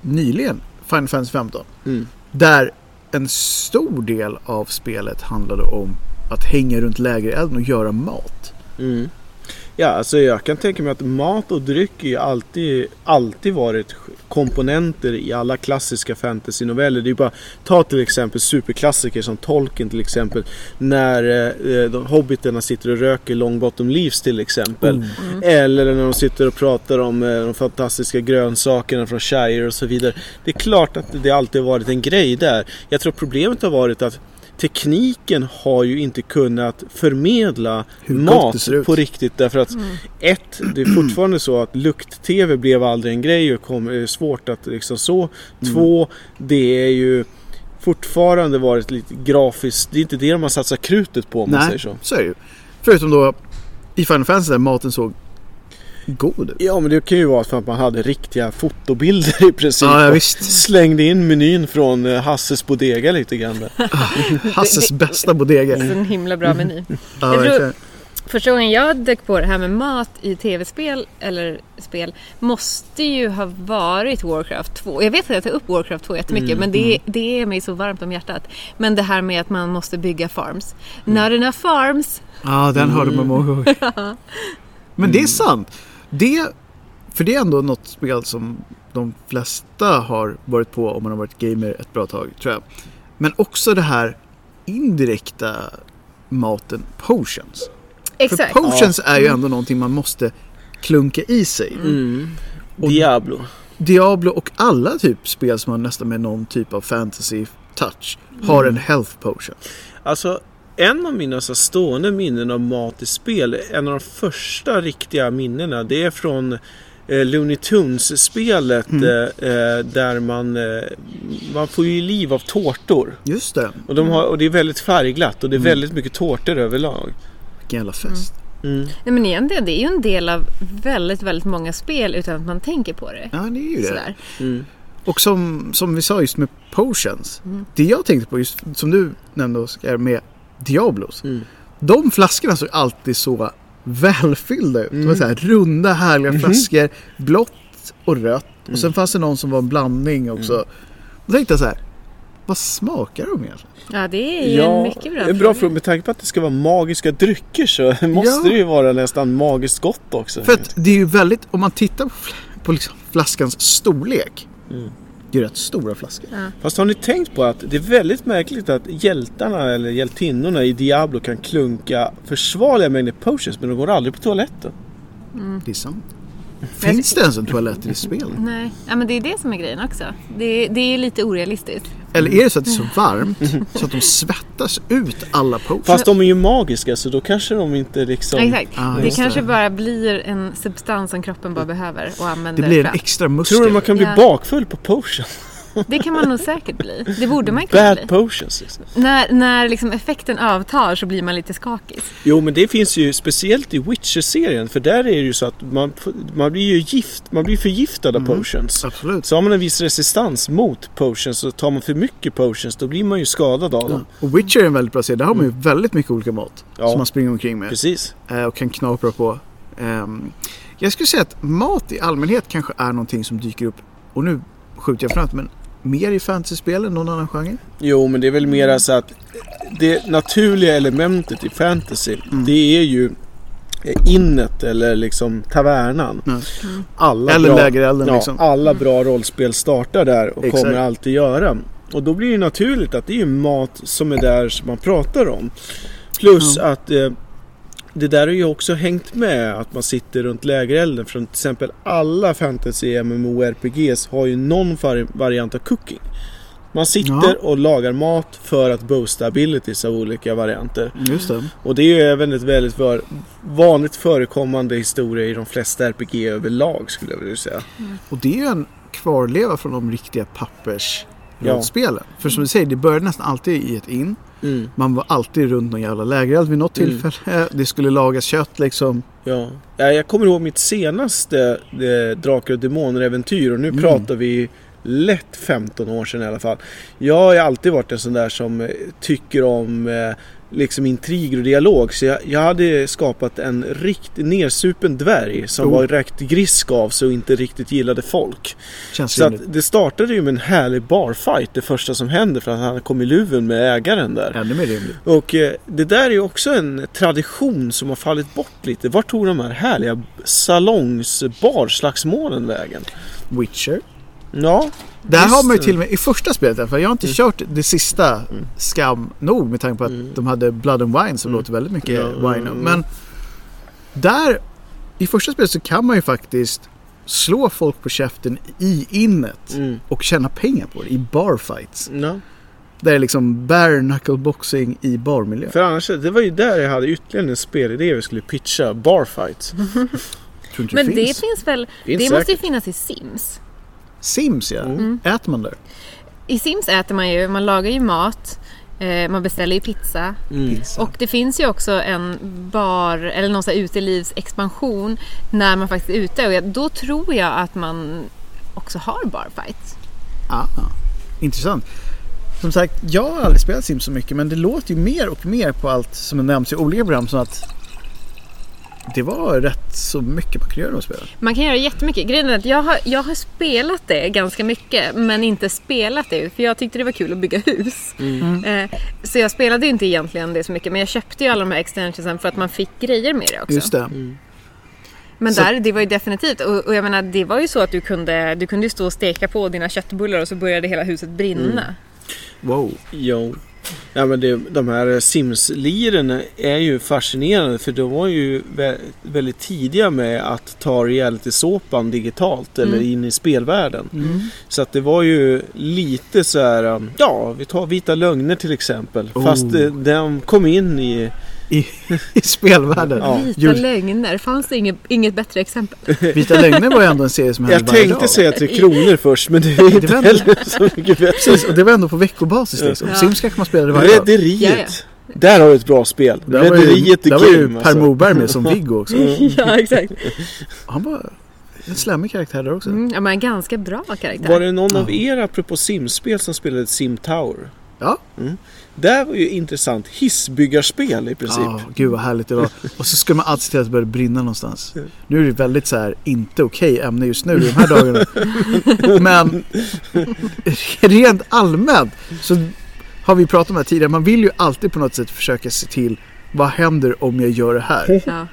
nyligen, Final Fantasy 15. Mm. Där en stor del av spelet handlade om att hänga runt lägerelden och göra mat. Mm. Ja, alltså jag kan tänka mig att mat och dryck ju alltid, alltid varit komponenter i alla klassiska fantasynoveller. Det är bara, ta till exempel superklassiker som Tolkien till exempel. När eh, de hobbiterna sitter och röker Long Bottom Leaves till exempel. Mm. Eller när de sitter och pratar om eh, de fantastiska grönsakerna från Shire och så vidare. Det är klart att det alltid varit en grej där. Jag tror problemet har varit att tekniken har ju inte kunnat förmedla mat på riktigt därför att Mm. ett, det är fortfarande så att lukt-tv blev aldrig en grej och kom, är svårt att liksom så. Mm. Två, det är ju fortfarande varit lite grafiskt, det är inte det de har satsat krutet på om man Nej, säger så. så är det ju. Förutom då i Final Fantasy där maten såg god ut. Ja men det kan ju vara för att man hade riktiga fotobilder i princip. Ja, ja visst. Slängde in menyn från eh, Hasses Bodega lite grann. Hasses Det- bästa bodega. Så en himla bra meny. Ja, Jag tror-. Första gången jag dök på det här med mat i tv-spel eller spel måste ju ha varit Warcraft 2. Jag vet att jag tar upp Warcraft 2 jättemycket Mm, men det, det är mig så varmt om hjärtat. Men det här med att man måste bygga farms. Not enough farms. Ja, den hörde man många gånger. Men det är sant. Det, för det är ändå något spel som de flesta har varit på om man har varit gamer ett bra tag, tror jag. Men också det här indirekta maten, potions. Exakt. För potions är ju ändå någonting man måste klunka i sig. Mm. Diablo. Diablo och alla typ spel som har nästan med någon typ av fantasy touch har en health potion. Alltså en av mina så stående minnen av mat i spel, en av de första riktiga minnena, det är från eh, Looney Tunes-spelet Mm. eh, eh, där man, eh, man får ju liv av tårtor. Just det, Och, de har, och det är väldigt färgglatt och det är Mm. väldigt mycket tårtor överlag. vilken jävla fest. Mm. Nej men egentligen det är ju en del av väldigt, väldigt många spel utan att man tänker på det. Ja, det är ju det. Sådär. Mm. Och som, som vi sa just med potions. Mm. Det jag tänkte på just som du nämnde Oskar med Diablos. Mm. De flaskorna såg alltid så välfyllda ut. Det var Mm. så här runda härliga Mhm. flaskor. Blått och rött. Mm. Och sen fanns det någon som var en blandning också. Då tänkte jag så här. Vad smakar de egentligen? Ja det är ju en mycket bra det är en bra fråga. Med tanke på att det ska vara magiska drycker så måste Ja. det ju vara nästan magiskt gott också. För att det är ju väldigt, om man tittar på, på liksom flaskans storlek. Mm. Det är rätt stora flaskor. Fast har ni tänkt på att det är väldigt märkligt att hjältarna eller hjältinnorna i Diablo kan klunka försvarliga mängder potions men de går aldrig på toaletten. Det är sant. Finns det ens en toalett i spel? Nej, ja, men det är det som är grejen också. Det, det är lite orealistiskt. Eller är det så att det är så varmt så att de svettas ut alla potions? Fast de är ju magiska så då kanske de inte liksom... Exakt. Ah, det kanske det. bara blir en substans som kroppen bara behöver och använder Det blir en extra muskel. Tror du man kan bli Ja. bakfull på potion? Det kan man nog säkert bli. Det borde man kunna Bad bli. potions liksom. När, när liksom effekten avtar så blir man lite skakig. Jo men det finns ju speciellt i Witcher-serien för där är det ju så att man, man blir ju gift, man blir förgiftad av Mm. potions. Absolut. Så har man en viss resistans mot potions så tar man för mycket potions då blir man ju skadad av Ja. dem. Och Witcher är en väldigt bra serie. Där har man ju väldigt mycket olika mat. Ja. Som man springer omkring med. Precis. eh, Och kan knapra på. Ehm, Jag skulle säga att mat i allmänhet kanske är någonting som dyker upp. Och nu skjuter jag framåt. Men mer i fantasyspel än någon annan genre. Jo men det är väl mera så att det naturliga elementet i fantasy Mm. det är ju innet eller liksom tavernan. Ja. Alla Eller bra, lägerelden ja, liksom. alla bra rollspel startar där och Exakt. kommer alltid göra. Och då blir det naturligt att det är ju mat som är där som man pratar om. Plus Ja. att eh, det där har ju också hängt med att man sitter runt lägerelden. Från till exempel alla fantasy MMORPGs har ju någon vari- variant av cooking. Man sitter Ja. och lagar mat för att boosta abilities av olika varianter. Just det. Och det är ju även ett väldigt för, vanligt förekommande historia i de flesta RPG överlag skulle jag vilja säga. Och det är ju en kvarleva från de riktiga pappersrollspelen. För som du säger, det började nästan alltid i ett in. Mm. Man var alltid runt någon jävla lägereld vid något Mm. tillfälle. Det skulle lagas kött liksom. Ja. ja, jag kommer ihåg mitt senaste eh, Drakar och Demoner-äventyr och nu Mm. pratar vi lätt 15 år sedan i alla fall. Jag har alltid varit en sån där som eh, tycker om eh, liksom intriger och dialog. Så jag, jag hade skapat en riktigt nersupen dvärg som Oh. var rätt grisk av sig och inte riktigt gillade folk. Känns Så att det startade ju med en härlig barfight det första som händer för att han kom i luven med ägaren där. Ännu mer rimligt. Och eh, det där är ju också en tradition som har fallit bort lite. Vart tog de här härliga salongsbarslagsmålen vägen? Witcher. Ja, Där Visst. har man ju till och med i första spelet, fall, jag har inte kört det sista Mm. skam nog med tanke på att Mm. de hade Blood and Wine som Mm. låter väldigt mycket Ja, wine. mm. Men där, i första spelet så kan man ju faktiskt slå folk på käften i innet mm. och tjäna pengar på det i barfights. ja. Där det är liksom bare knuckle boxing i barmiljö. För annars, det var ju där jag hade ytterligare en spelidé vi skulle pitcha. Barfights. Men det det finns. finns väl, Finns det måste ju säkert. finns i Sims. Sims ja. Mm. Äter man där? I Sims äter man ju, man lagar ju mat, eh, man beställer ju pizza. Mm. Och det finns ju också en bar eller någon sån här utelivsexpansion när man faktiskt är ute. Och då tror jag att man också har barfights. Ah, intressant. Som sagt, jag har aldrig spelat Sims så mycket men det låter ju mer och mer på allt som nämns i olika program som att det var rätt så mycket man kunde göra med spelet. Man kan göra jättemycket. Grejen är att jag har, jag har spelat det ganska mycket men inte spelat det för jag tyckte det var kul att bygga hus. Mm. Eh, så jag spelade inte egentligen det så mycket men jag köpte ju alla de här extensionsen för att man fick grejer med det också. Just det. Mm. Men Så- där, det var ju definitivt. Och, och jag menar, det var ju så att du kunde, du kunde stå och steka på dina köttbullar och så började hela huset brinna. Wow. Jo. Ja, men det, de här Sims-liren är ju fascinerande för de var ju vä- väldigt tidiga med att ta reality-såpan digitalt eller Mm. in i spelvärlden. Mm. Så att det var ju lite så här, ja vi tar Vita Lögner till exempel. Oh. Fast eh, de kom in i, I, I spelvärlden. Ja. Vita Jul- lögner, fanns det inget, inget bättre exempel? Vita lögner var ju ändå en serie som hände jag tänkte dag. säga Tre Kronor först men det är inte var- heller så mycket bättre. Precis, och det var ändå på veckobasis liksom. Ja. Sims kanske man spelade varje dag. Rederiet. Där har du ett bra spel. Där var ju, Rederiet the där var ju. Per alltså. Morberg med som Viggo också. ja, exakt. Han var en slemmig karaktär där också. Mm, ja, men en ganska bra karaktär. Var det någon av Ja. er apropå simspel som spelade Sim Tower? Ja. Mm. Det var ju intressant. Hissbyggarspel i princip. Ja, gud vad härligt det var. Och så skulle man alltid se till att det började brinna någonstans. Nu är det väldigt så här inte okej ämne just nu i de här dagarna. Men rent allmänt så har vi pratat om det här tidigare. Man vill ju alltid på något sätt försöka se till vad händer om jag gör det här. Ja.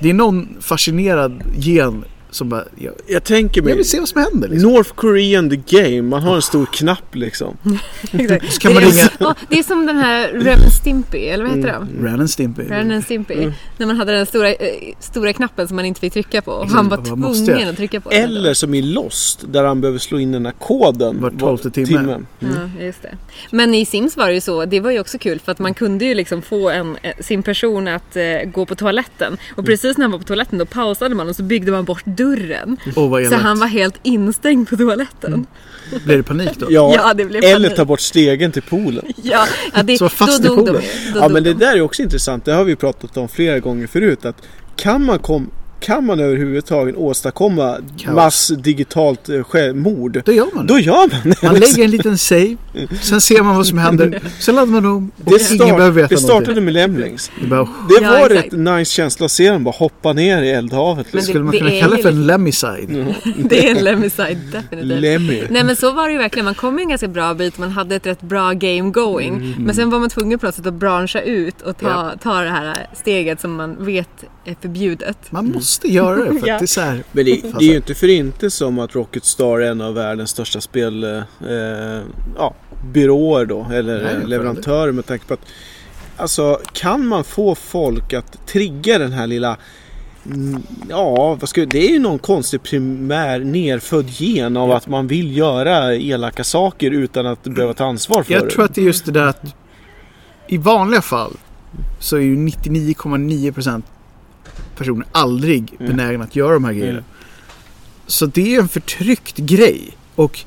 Det är någon fascinerad gen som bara, jag, Jag tänker jag mig vill se vad som händer. Liksom. North Korean the Game. Man har en stor knapp liksom. Exakt. Så kan man det, är, ringa- Åh, det är som den här Ren Stimpy, eller vad heter de? Ren and Stimpy. Ren and Stimpy. Mm. När man hade den stora, eh, stora knappen som man inte fick trycka på. Och han var tvungen jag? att trycka på den. Eller som i Lost där han behöver slå in den här koden. Var tolfte timme. Mm. Ja, just det. Men i Sims var det ju så, det var ju också kul för att man kunde ju liksom få en, eh, sin person att eh, gå på toaletten. Och precis när han var på toaletten då pausade man och så byggde man bort dörren. Vad Så han var helt instängd på toaletten. Blev det panik då? Ja, Ja, det blev eller panik. ta bort stegen till poolen. Ja, ja det, Så var fast då i dog de poolen. ju. Då Ja men det de. där är också intressant. Det har vi pratat om flera gånger förut. Att kan man, kom, kan man överhuvudtaget åstadkomma Kaos. massdigitalt eh, självmord. Då gör man det. Då gör man det. Man lägger en liten save, sen ser man vad som händer, sen laddar man om och Det, ingen start, behöver veta det startade någonting. med Lemlings. Det bara, Det Ja, var exakt. ett nice känsla att se dem bara hoppa ner i eldhavet. Men Liksom. skulle man det kunna är kalla det för en Lemmyside? Det är en Lemmiside definitivt. Lemmy. Nej men så var det ju verkligen, man kom ju en ganska bra bit, man hade ett rätt bra game going. Mm. Men sen var man tvungen på något sätt att branscha ut och ta, ta det här steget som man vet är förbjudet. Man måste göra det för att Ja. det är så här. Men det, det är ju inte för inte som att Rocket Star är en av världens största spel, eh, ja, byråer då, eller Nej, leverantörer med tanke på att Alltså kan man få folk att trigga den här lilla mm, Ja, vad ska, det är ju någon konstig primär nerfödd gen av Ja. att man vill göra elaka saker utan att behöva ta ansvar för Jag det. tror att det är just det där att i vanliga fall så är ju 99,9% personer aldrig Mm. benägna att göra de här grejerna. Mm. Så det är en förtryckt grej. Och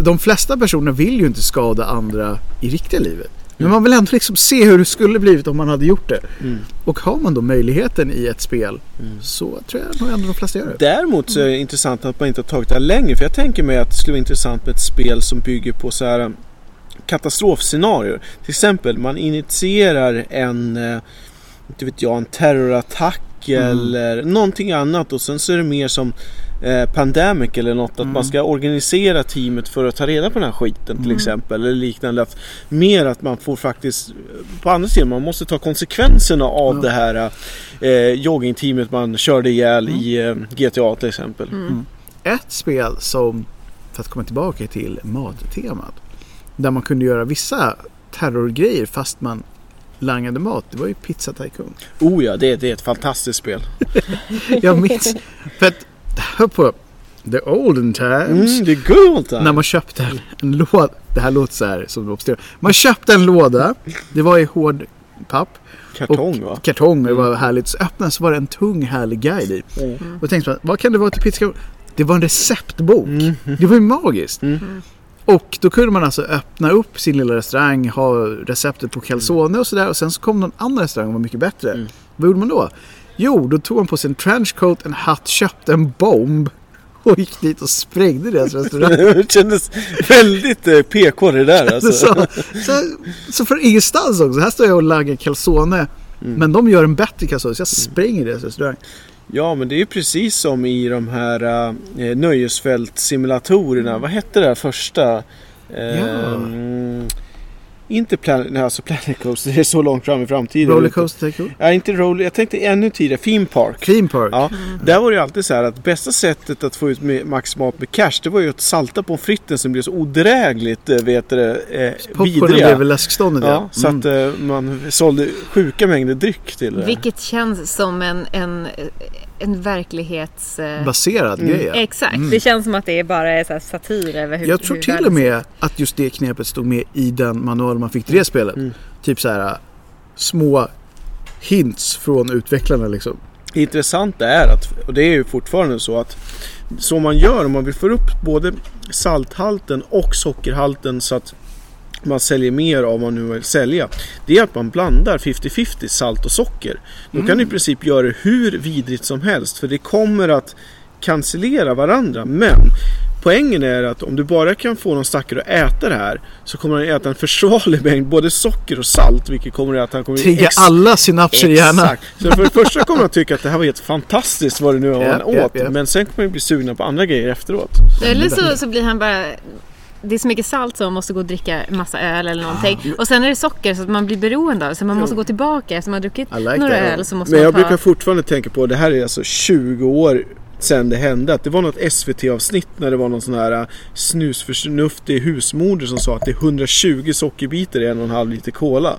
de flesta personer vill ju inte skada andra i riktiga livet. Men man vill ändå liksom se hur det skulle blivit om man hade gjort det. Mm. Och har man då möjligheten i ett spel Mm. så tror jag nog ändå de flesta gör det. Däremot så är det intressant att man inte har tagit det här längre. För jag tänker mig att det skulle vara intressant med ett spel som bygger på så här katastrofscenarier. Till exempel man initierar en, eh, inte vet jag, en terrorattack Mm. eller någonting annat och sen så är det mer som eh, Pandemic eller något att Mm. man ska organisera teamet för att ta reda på den här skiten till Mm. exempel eller liknande. Att, mer att man får faktiskt på andra sidan man måste ta konsekvenserna av Ja. det här eh, joggingteamet man körde ihjäl Mm. i eh, GTA till exempel. Mm. Ett spel som, för att komma tillbaka till mattemat, där man kunde göra vissa terrorgrejer fast man langade mat, det var ju Pizza Tycoon. Oh ja, det, det är ett fantastiskt spel. Jag minns, för att här på the olden times, Mm, det är good time. när man köpte en, en låda, det här låter så här som det obsterar. Man köpte en låda, det var i hård papp, Kartong va? kartong det var härligt. Så öppnade så var det en tung härlig guide i. Mm. Och tänkte man, vad kan det vara till pizza? Det var en receptbok. Mm. Det var ju magiskt. Och då kunde man alltså öppna upp sin lilla restaurang, ha receptet på calzone och sådär. Och sen så kom någon annan restaurang och var mycket bättre. Mm. Vad gjorde man då? Jo, då tog man på sig en trenchcoat, en hatt, köpte en bomb och gick dit och sprängde deras restaurang. det kändes väldigt eh, PK det där alltså. så, så, så från ingenstans också. Här står jag och lagar calzone. Mm. Men de gör en bättre calzone så jag spränger deras restaurang. Ja men det är ju precis som i de här eh, nöjesfältsimulatorerna. Vad hette det här första? Eh, Ja. Mm, inte Planet, nej, alltså Planet Coaster, det är så långt fram i framtiden. Rollercoaster Tycoon. Ja, inte roller, jag tänkte ännu tidigare, Theme Park. Theme Park. Ja, där var det ju alltid så här att bästa sättet att få ut med- maximalt med cash det var ju att salta pommes fritesen som blev så odrägligt eh, vet du, eh, Popcornen vidriga. blev väl läskståndet Ja, så Mm. att eh, man sålde sjuka mängder dryck till det. Vilket känns som en, en, en verklighets... eh, Baserad Mm. grej. Exakt, Mm. det känns som att det är bara är så satir över hur Jag tror hur till och med att just det knepet stod med i den manual man fick till det spelet. Mm. Typ så här små hints från utvecklarna liksom. Det intressanta är att, och det är ju fortfarande så att så man gör om man vill få upp både salthalten och sockerhalten så att man säljer mer av vad man nu vill sälja. Det är att man blandar 50-50 salt och socker. Då kan du i princip göra det hur vidrigt som helst för det kommer att cancellera varandra. Men poängen är att om du bara kan få någon stackare att äta det här så kommer han äta en försvarlig mängd både socker och salt vilket kommer att han kommer Trigga ex- alla synapser i hjärnan. Exakt. Så för det första kommer jag tycka att det här var helt fantastiskt vad det nu var han åt. japp, japp. Men sen kommer jag bli sugna på andra grejer efteråt. Eller så, så blir han bara... Det är så mycket salt så man måste gå och dricka massa öl eller någonting. Och sen är det socker så att man blir beroende av det. Så man måste gå tillbaka. Efter man har druckit like några that. öl så måste Men jag man ta... brukar fortfarande tänka på, det här är alltså 20 år sedan det hände. Att det var något SVT-avsnitt när det var någon sån här äh, snusförnuftig husmoder som sa att det är 120 sockerbitar i en och en halv liter cola.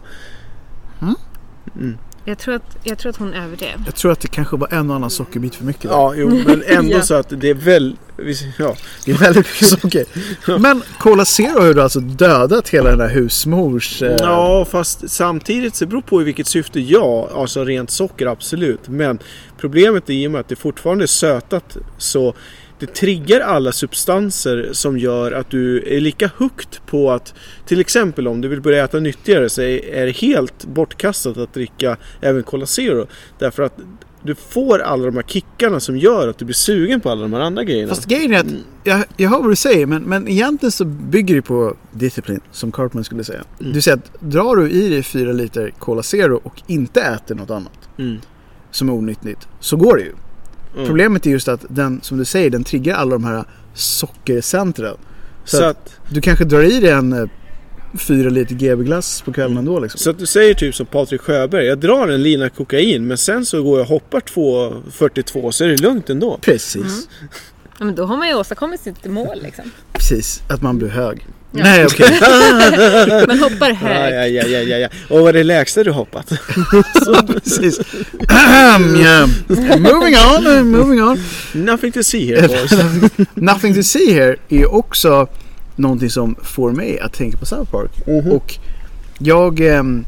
Jag, tror att, jag tror att hon överdrev. Jag tror att det kanske var en och annan sockerbit för mycket. där. Ja, jo, men ändå Ja. så att det är väl... Ja, Det är väldigt mycket socker. Men Cola Zero har ju alltså dödat hela den här husmors... eh, Ja, fast samtidigt så beror på i vilket syfte. Ja, alltså rent socker absolut. Men problemet är i och med att det fortfarande är sötat så det triggar alla substanser som gör att du är lika högt på att till exempel om du vill börja äta nyttigare så är det helt bortkastat att dricka även Cola Zero. Därför att du får alla de här kickarna som gör att du blir sugen på alla de här andra grejerna. Fast grejen är att, jag, jag hör vad du säger, men, men egentligen så bygger det på disciplin, som Cartman skulle säga. Mm. Du säger att drar du i dig fyra liter Cola Zero och inte äter något annat Mm. som är onyttigt, så går det ju. Mm. Problemet är just att den, som du säger, den triggar alla de här sockercentren. Så, Så att att, du kanske drar i dig en eh, fyra liter GB-glass på kvällen ändå liksom. så att du säger typ som Patrik Sjöberg. Jag drar en lina kokain men sen så går jag och hoppar 2.42 så är det lugnt ändå. Precis, Ja, men då har man ju åstadkommit sitt mål liksom. precis. Att man blir hög. Ja. Nej okej. Man hoppar högt. ja, ja, ja, ja, ja. Och vad är det lägsta du hoppat? Precis. yeah. Moving on, moving on. Nothing to see here boys. Nothing to see here är också någonting som får mig att tänka på South Park. Mhm. Och jag ehm,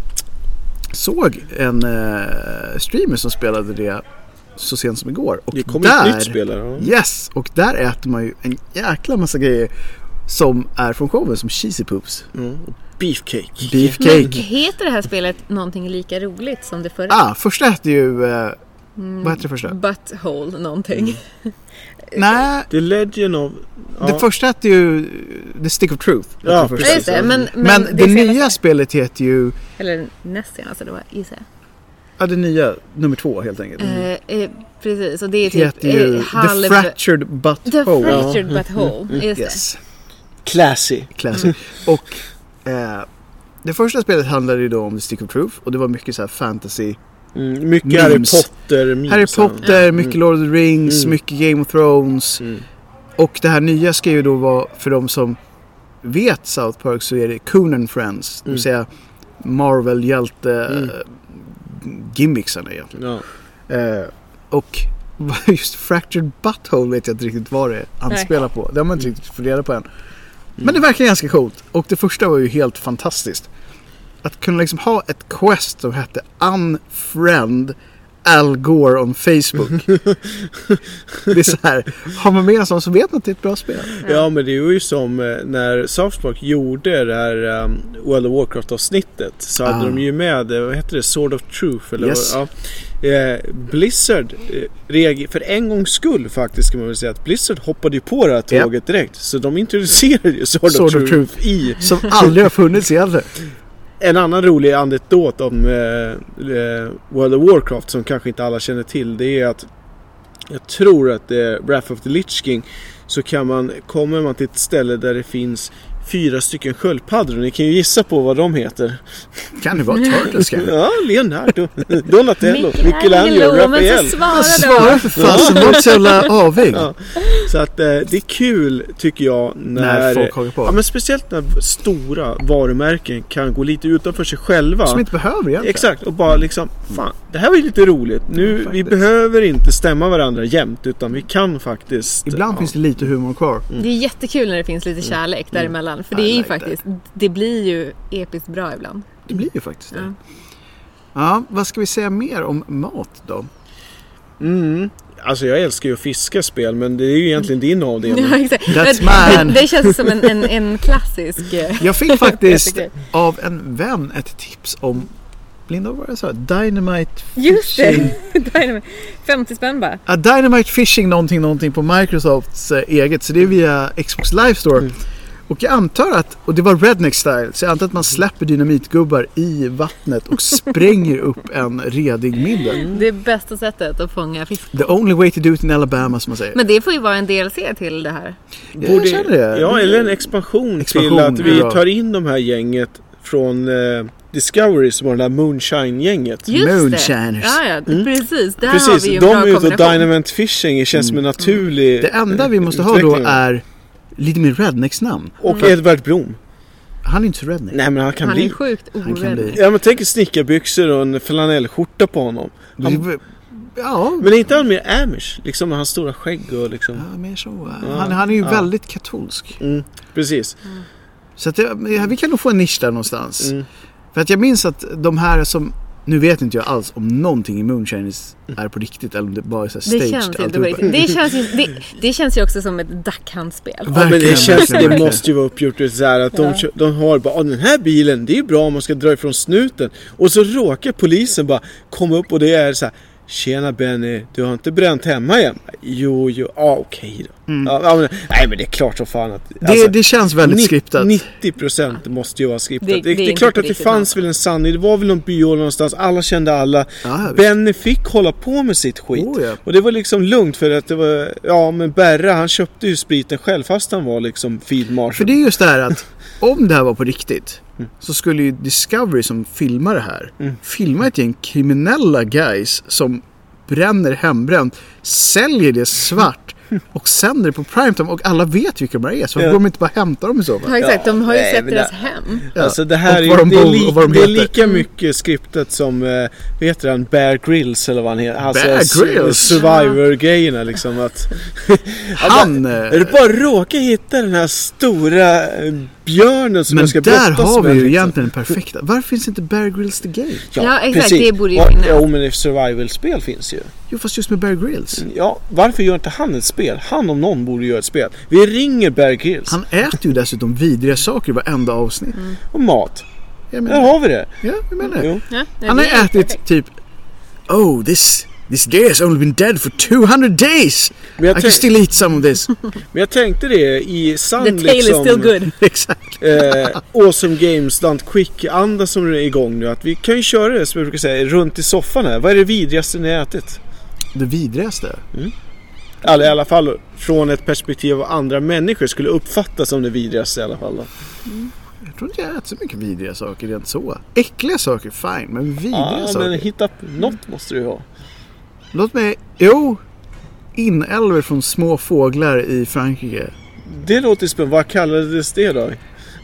såg en eh, streamer som spelade det så sent som igår. Och Det kommer där, ett nytt spel här. ja. Yes! Och där äter man ju en jäkla massa grejer som är från showen som cheesy poops. Mm. Beefcake. Beefcake. Heter det här spelet någonting lika roligt som det förra? Ah, första hette ju... Eh, vad hette det första? Butthole någonting. Nej, The Legend of... Ja. det första hette ju The Stick of Truth. Ja, det just det. Men, men, Men, det, senaste- nya spelet heter ju... Eller näst senaste då gissar jag. Ja, det nya, nummer två helt enkelt. Eh, eh, precis, och det är Det typ heter ju eh, halv... The Fractured Butthole. The Fractured Ja. Butthole. Just Yes, Classy. classic. Och eh, det första spelet handlade ju då om The Stick of Truth och det var mycket så här fantasy. Mm, mycket Memes. Harry Potter memes. Harry Potter, mycket Lord of the Rings, Mm. mycket Game of Thrones. Mm. Och det här nya ska ju då vara, för de som vet South Park så är det Conan Friends. Det Mm. vill säga Marvel-hjälte Mm. eh, egentligen. Ja. Eh, och just Fractured Butthole vet jag inte riktigt vad det är han Nej. spelar på. Det har man inte riktigt fått reda på än. Men det verkar ganska coolt. Och det första var ju helt fantastiskt. Att kunna liksom ha ett quest som hette Unfriend Al Gore on Facebook. det är så här, har man med en sån så vet man att det är ett bra spel. Ja men det var ju som eh, när South Park gjorde det här um, World of Warcraft avsnittet så hade Ah. de ju med, vad heter det, Sword of Truth eller Yes. vad, ja. Eh, Blizzard eh, för en gångs skull faktiskt kan man väl säga att Blizzard hoppade ju på det här tåget direkt. Så de introducerade ju Sword, Sword of, of Truth, i Som aldrig har funnits egentligen. en annan rolig anekdot om eh, World of Warcraft som kanske inte alla känner till det är att jag tror att det är Wrath of the Lich King så kan man, kommer man till ett ställe där det finns fyra stycken sköldpaddor. Ni kan ju gissa på vad de heter. Kan det vara Turtles kanske? Ja, Leonardo, Donatello, Michelangelo, Raphael. så svara för fasen, var inte så jävla avig. Så att eh, det är kul tycker jag när, När folk hakar på. Ja men speciellt när stora varumärken kan gå lite utanför sig själva. Som inte behöver egentligen. Exakt och bara liksom Fan, det här var ju lite roligt. Nu, vi Faktiskt. behöver inte stämma varandra jämt utan vi kan faktiskt Ibland ja. finns det lite humor kvar. Det är jättekul när det finns lite kärlek däremellan. För det är ju like faktiskt, det blir ju episkt bra ibland. Det blir ju faktiskt det. Ja. Ja, vad ska vi säga mer om mat då? Mm. Alltså jag älskar ju att fiska spel men det är ju egentligen din avdelning. Ja, exakt. That's Men mine. Det känns som en, en, en klassisk... eh, Jag fick faktiskt av en vän ett tips om Linda, vad var det jag sa? Dynamite Just det! Fishing. Dynamite. 50 spänn bara. Ja, Dynamite Fishing någonting, någonting på Microsofts eh, eget. Så det är via Xbox Live Store. Mm. Och jag antar att, och det var Redneck Style, så jag antar att man släpper dynamitgubbar i vattnet och spränger upp en redig middag. Det är bästa sättet att fånga fisk. The only way to do it in Alabama som man säger. Men det får ju vara en DLC till det här. jag känner det. Ja, eller en expansion, Expansion, till att vi tar in de här gänget från eh, Discovery som var det där Moonshine-gänget. Just Moonshiners. det! Ja, ja, Mm. precis. Där har vi Precis, ju en de bra är ute och. Dynamite Fishing det känns som en naturlig Det enda vi måste ha då är lite mer rednecks-namn. Och Edvard Blom. Han är inte så redneck. Nej men han kan Han bli. är sjukt Han kan orädd. bli. Ja men tänk snickarbyxor och en flanellskjorta på honom. Han, Ja, men är inte han mer amish? Liksom med hans stora skägg och liksom. ja mer så. Ja, Han, han är ju ja. väldigt katolsk. Mm, precis. Så att det, ja, vi kan nog få en nisch där någonstans. Mm. För att jag minns att de här som, nu vet inte jag alls om någonting i Moonshiners är på riktigt eller om det bara är så här Det staged känns inte på alltihopa. riktigt. Det känns, ju, det, det känns ju också som ett Duck-Hunt-spel. Ja, men det känns, det måste ju vara uppgjort så här att de, Ja. de har bara "Ah, den här bilen, det är bra om man ska dra ifrån snuten. Och så råkar polisen bara komma upp och det är så här Tjena Benny, du har inte bränt hemma igen? Jo, jo, ja okej då. Mm. Ja, men, nej men det är klart som fan att... Det, det känns väldigt Ni- skriptat. 90% måste ju vara skriptat. Det- Det, det det, är klart att det fanns väl en sanning. Det var väl någon byhåla någonstans. Alla kände alla. Visst. Benny fick hålla på med sitt skit. Oh, ja. Och det var liksom lugnt för att det var, ja men Berra han köpte ju spriten själv fast han var liksom field marshal. För det är just det här att om det här var på riktigt Mm. så skulle ju Discovery som filmar det här Mm. filma ett gäng kriminella guys som bränner hembränt, säljer det svart och sänder det på primetime och alla vet vilka de här är så varför Ja. går de inte bara hämta dem i så fall? Ja, exakt. De har ju nej, sett deras hem. Alltså det här är, de det är, bor li, och vad de det är lika mycket skriptat som, eh, vad heter han, Bear Grylls eller vad han heter. Alltså, Bear Grylls? Survivor-grejerna liksom att... Han... Är eh, det bara råkar hitta den här stora eh, björnen som Men jag ska där brottas har vi med, ju liksom. egentligen den perfekta. Varför finns inte Bear Grylls the Game? Ja, exakt, precis. det borde ju ja, finnas. Jo, men survival-spel finns ju. Jo, fast just med Bear Grylls. Ja, varför gör inte han ett spel? Han om någon borde göra ett spel. Vi ringer Bear Grylls. Han äter ju dessutom vidriga saker i varenda avsnitt. Och mat. Där har vi det. ja, jag menar det. Jo. Ja, Han det har ätit perfekt. typ Oh, this, this deer has only been dead for 200 days. Men I jag, can tänk, still eat some of this. men jag tänkte det i sann The tail is liksom, still good. Exakt. eh, Awesome Games Stunt Quick-anda som är igång nu. Att vi kan ju köra det som jag brukar säga runt i soffan här. Vad är det vidrigaste ni har ätit? Det vidrigaste. Eller i alla fall från ett perspektiv av andra människor skulle uppfattas som det vidrigaste i alla fall. Då. Jag tror inte jag äter så mycket vidriga saker rent så. Äckliga saker, fine. Men vidriga Ja, saker. men hitta något måste du ju ha. Låt mig... Jo! Inälvor från små fåglar i Frankrike. Det låter spännande. Vad kallades det då?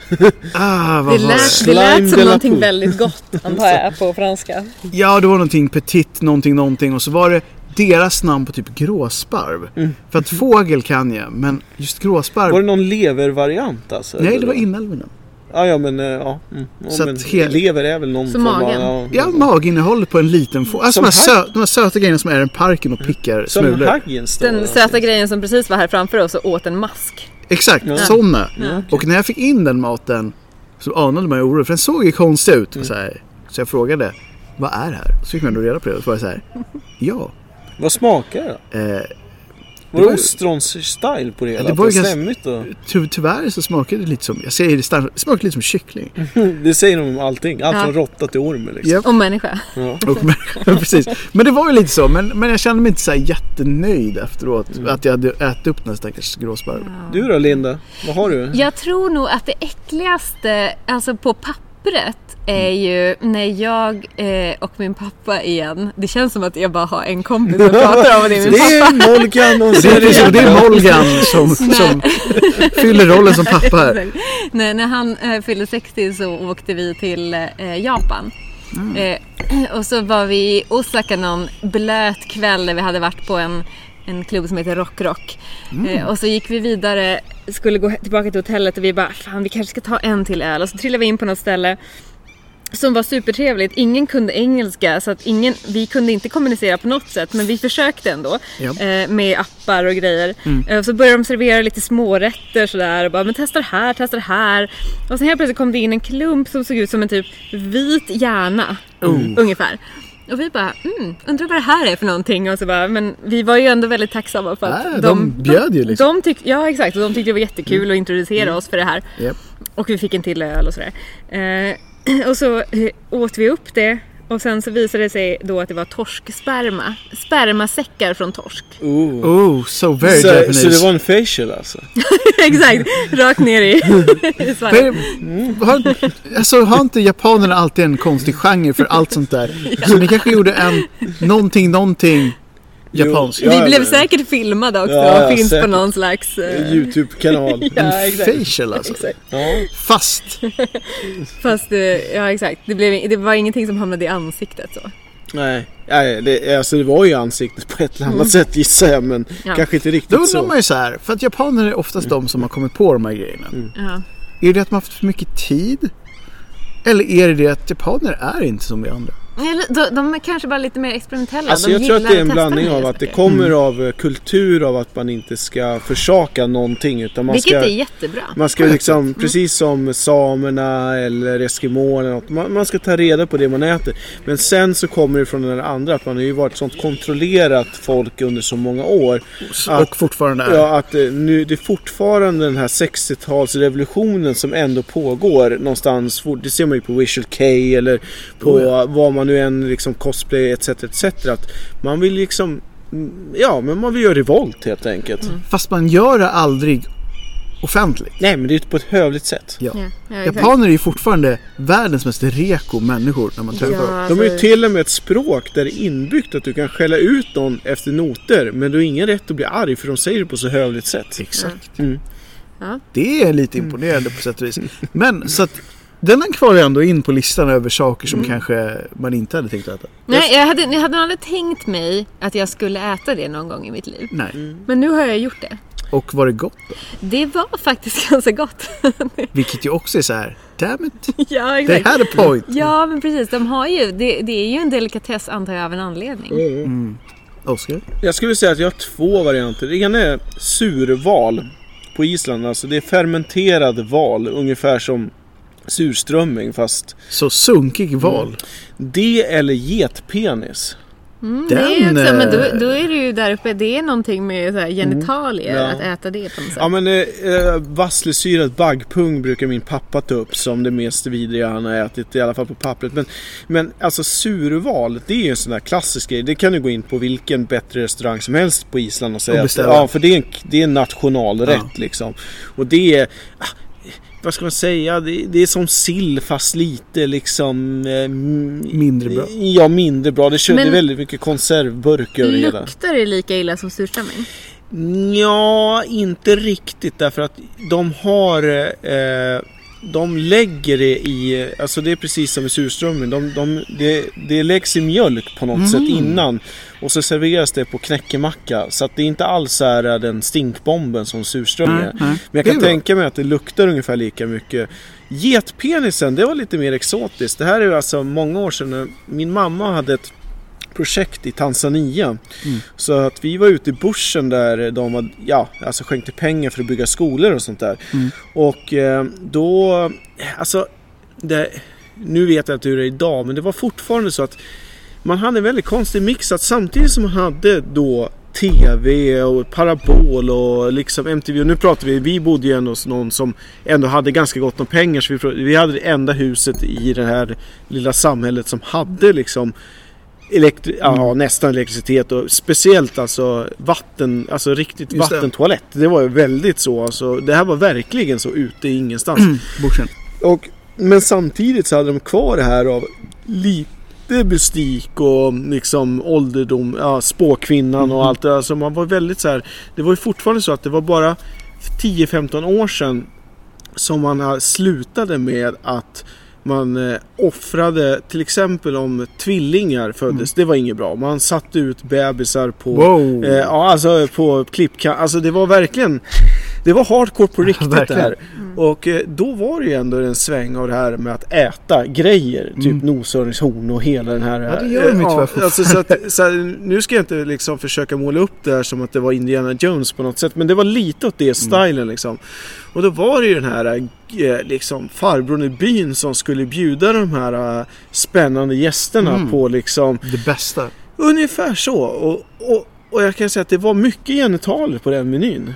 Ah, vad Det lät, det lät som någonting väldigt gott antar jag på franska. Ja, det var någonting petit, någonting, någonting. Och så var det deras namn på typ gråsparv. Mm. För att fågel kan jag, men just gråsparv. Var det någon levervariant alltså? Nej, det var inälvorna. Ja, ja men eh, ja. Mm. ja Så men att hel- Lever är väl någon Så form magen? av... Ja, maginnehållet på en liten fågel. Alltså de Som här, sö- de här söta grejerna som är i parken och pickar Som smulor. Haggins då? Den söta grejen som precis var här framför oss och åt en mask. Exakt, Ja. sådana. Ja. Och när jag fick in den maten så anade man ju oro. För den såg ju konstig ut. Mm. Så, här, så jag frågade, vad är det här? Så fick man då reda på det. Och så var det så här, ja. Vad smakar det då? Eh, Var Det var- ostrons-style på det hela? det Det var ganska- stämmigt då? ty tyvärr så smakade det lite som, jag säger det det smakade lite som kyckling. Det säger de om allting. Allt Ja. från råtta till orm liksom. Japp. Och människa. Ja. Och, men, precis. Men det var ju lite så. Men, men jag kände mig inte så här jättenöjd efteråt. Mm. Att jag hade ätit upp den här stackars gråsparven. Du då Linda? Vad har du? Jag tror nog att det äckligaste, alltså på pappret, är ju när jag eh, och min pappa igen, det känns som att jag bara har en kompis som pratar om och det är min Det pappa. är Molgan och Det är, det är det... Molgan som, som fyller rollen som pappa här. när, när han eh, fyllde 60 så åkte vi till eh, Japan. Eh, och så var vi i Osaka någon blöt kväll där vi hade varit på en, en klubb som heter Rock Rock. Eh, och så gick vi vidare, skulle gå tillbaka till hotellet och vi bara fan vi kanske ska ta en till öl. Och så trillade vi in på något ställe som var supertrevligt. Ingen kunde engelska så att ingen, vi kunde inte kommunicera på något sätt men vi försökte ändå Ja. eh, med appar och grejer. Eh, så började de servera lite smårätter sådär och bara men testa det här, testa det här. Och sen helt plötsligt kom det in en klump som såg ut som en typ vit hjärna ungefär. Och vi bara, mm, undrar vad det här är för någonting. Och så bara, men vi var ju ändå väldigt tacksamma för att Nej, de bjöd ju liksom. De tyck, ja exakt, och de tyckte det var jättekul att introducera oss för det här. Japp. Och vi fick en till öl och sådär. Eh, och så eh, åt vi upp det och sen så visade det sig då att det var torsksperma. Spermasäckar från torsk. Oh. Oh, so very Så, Japanese. så det var en facial alltså? exakt, rakt ner i, i svalget. Har, alltså, har inte japanerna alltid en konstig genre för allt sånt där? Så ni kanske gjorde en någonting, någonting japansk. Jo, Vi blev säkert filmade också Ja, ja, och finns säkert. på någon slags... eh, Youtube-kanal. Ja, en exakt. facial alltså. exakt. Ja. Fast. Fast, eh, ja exakt, det, blev, det var ingenting som hamnade i ansiktet så. Nej, Nej det, alltså det var ju ansiktet på ett eller annat sätt gissar jag men Ja. kanske inte Då riktigt undrar så. man ju så här, för att japaner är oftast de som har kommit på de här grejerna. Ja. Är det att man har haft för mycket tid? Eller är det det att japaner är inte som vi andra? Eller, de, de är kanske bara lite mer experimentella. Alltså de jag tror att det är en blandning av att det kommer av eh, kultur av att man inte ska försaka någonting utan man Vilket ska är jättebra. Man ska liksom, precis som samerna eller eskimåerna, man, man ska ta reda på det man äter. Men sen så kommer det från den andra, att man har ju varit sånt kontrollerat folk under så många år. Att- Och fortfarande är. Ja, att eh, nu, det är fortfarande den här 60-talsrevolutionen som ändå pågår någonstans. Det ser man ju på Visual K eller på Oh ja. vad man nu än liksom cosplay etc. etc. Att man vill liksom, mm, ja men man vill göra revolt helt enkelt. Mm. Fast man gör det aldrig offentligt. Nej men det är på ett hövligt sätt. Ja. Ja. Japaner är ju fortfarande världens mest reko människor när man träffar dem. Ja, De har ju till och med ett språk där det är inbyggt att du kan skälla ut någon efter noter men du har ingen rätt att bli arg för de säger det på så hövligt sätt. Exakt. Mm. Ja. Det är lite imponerande på sätt och vis. Men så att den kvar ändå in på listan över saker som kanske man inte hade tänkt äta. Nej, jag hade, jag hade aldrig tänkt mig att jag skulle äta det någon gång i mitt liv. Nej. Men nu har jag gjort det. Och var det gott då? Det var faktiskt ganska gott. Vilket ju också är så här, damn it, ja, they exakt. had a point. Ja, men precis. De har ju, det, det är ju en delikatess antar jag av en anledning. Mm. Oskar? Jag skulle säga att jag har två varianter. Det ena är surval på Island. Alltså det är fermenterad val. Ungefär som surströmming fast Så sunkig val. det eller getpenis. Mm, det är Den, också, men då, eh, då är det ju där uppe, det är någonting med så här genitalier, Ja. att äta det på något sätt. Ja men eh, eh, vasselsyrad baggpung brukar min pappa ta upp som det mest vidriga han har ätit. I alla fall på pappret. Men, men alltså surval, det är ju en sån där klassisk grej. Det kan du gå in på vilken bättre restaurang som helst på Island och säga Och att ja, för det är en, det är en nationalrätt Ja. liksom. Och det är ah, vad ska man säga? Det, det är som sill fast lite liksom... Eh, Mindre bra. Ja, mindre bra. Det, kör, Men- det är väldigt mycket konservburk över det hela. Luktar det lika illa som surströmming? Ja, inte riktigt därför att de har... Eh, de lägger det i... Alltså det är precis som i surströmming. De, de, det, det läggs i mjölk på något sätt innan. Och så serveras det på knäckemacka. Så att det är inte alls är den stinkbomben som surströmming är. Men jag kan tänka mig att det luktar ungefär lika mycket. Getpenisen, det var lite mer exotiskt. Det här är alltså många år sedan. Min mamma hade ett projekt i Tanzania. Mm. Så att vi var ute i bushen där de var, ja, alltså skänkte pengar för att bygga skolor och sånt där. Mm. Och eh, då, alltså, det, nu vet jag inte hur det är idag, men det var fortfarande så att man hade en väldigt konstig mix att samtidigt som man hade då TV och parabol och liksom MTV. Och nu pratar vi, vi bodde ju ändå hos någon som ändå hade ganska gott om pengar. Så vi, vi hade det enda huset i det här lilla samhället som hade liksom elektri- ja, nästan elektricitet och speciellt alltså vatten, alltså riktigt Just det. vattentoalett. Det var ju väldigt så alltså. Det här var verkligen så ute i ingenstans. Borsen. Och, men samtidigt så hade de kvar det här av lite mystik och liksom ålderdom, ja, spåkvinnan och allt det där. Så man var väldigt så här, det var ju fortfarande så att det var bara 10-15 år sedan som man slutade med att man eh, offrade till exempel om tvillingar föddes. Det var inget bra. Man satte ut bebisar på Wow. Eh, ja, alltså på klippkan. Alltså det var verkligen... Det var hardcore på riktigt det verkligen. Och eh, då var det ju ändå en sväng av det här med att äta grejer. Typ Mm. noshörningshorn och hela den här... Ja, det gör de eh, tyvärr fortfarande. alltså, så att, så här, Nu ska jag inte liksom försöka måla upp det här som att det var Indiana Jones på något sätt. Men det var lite åt Mm. det stilen liksom. Och då var det ju den här eh, liksom farbrorn i byn som skulle bjuda de här spännande gästerna Mm. på liksom Det bästa. Ungefär så. Och, och, och jag kan säga att det var mycket genitaler på den menyn.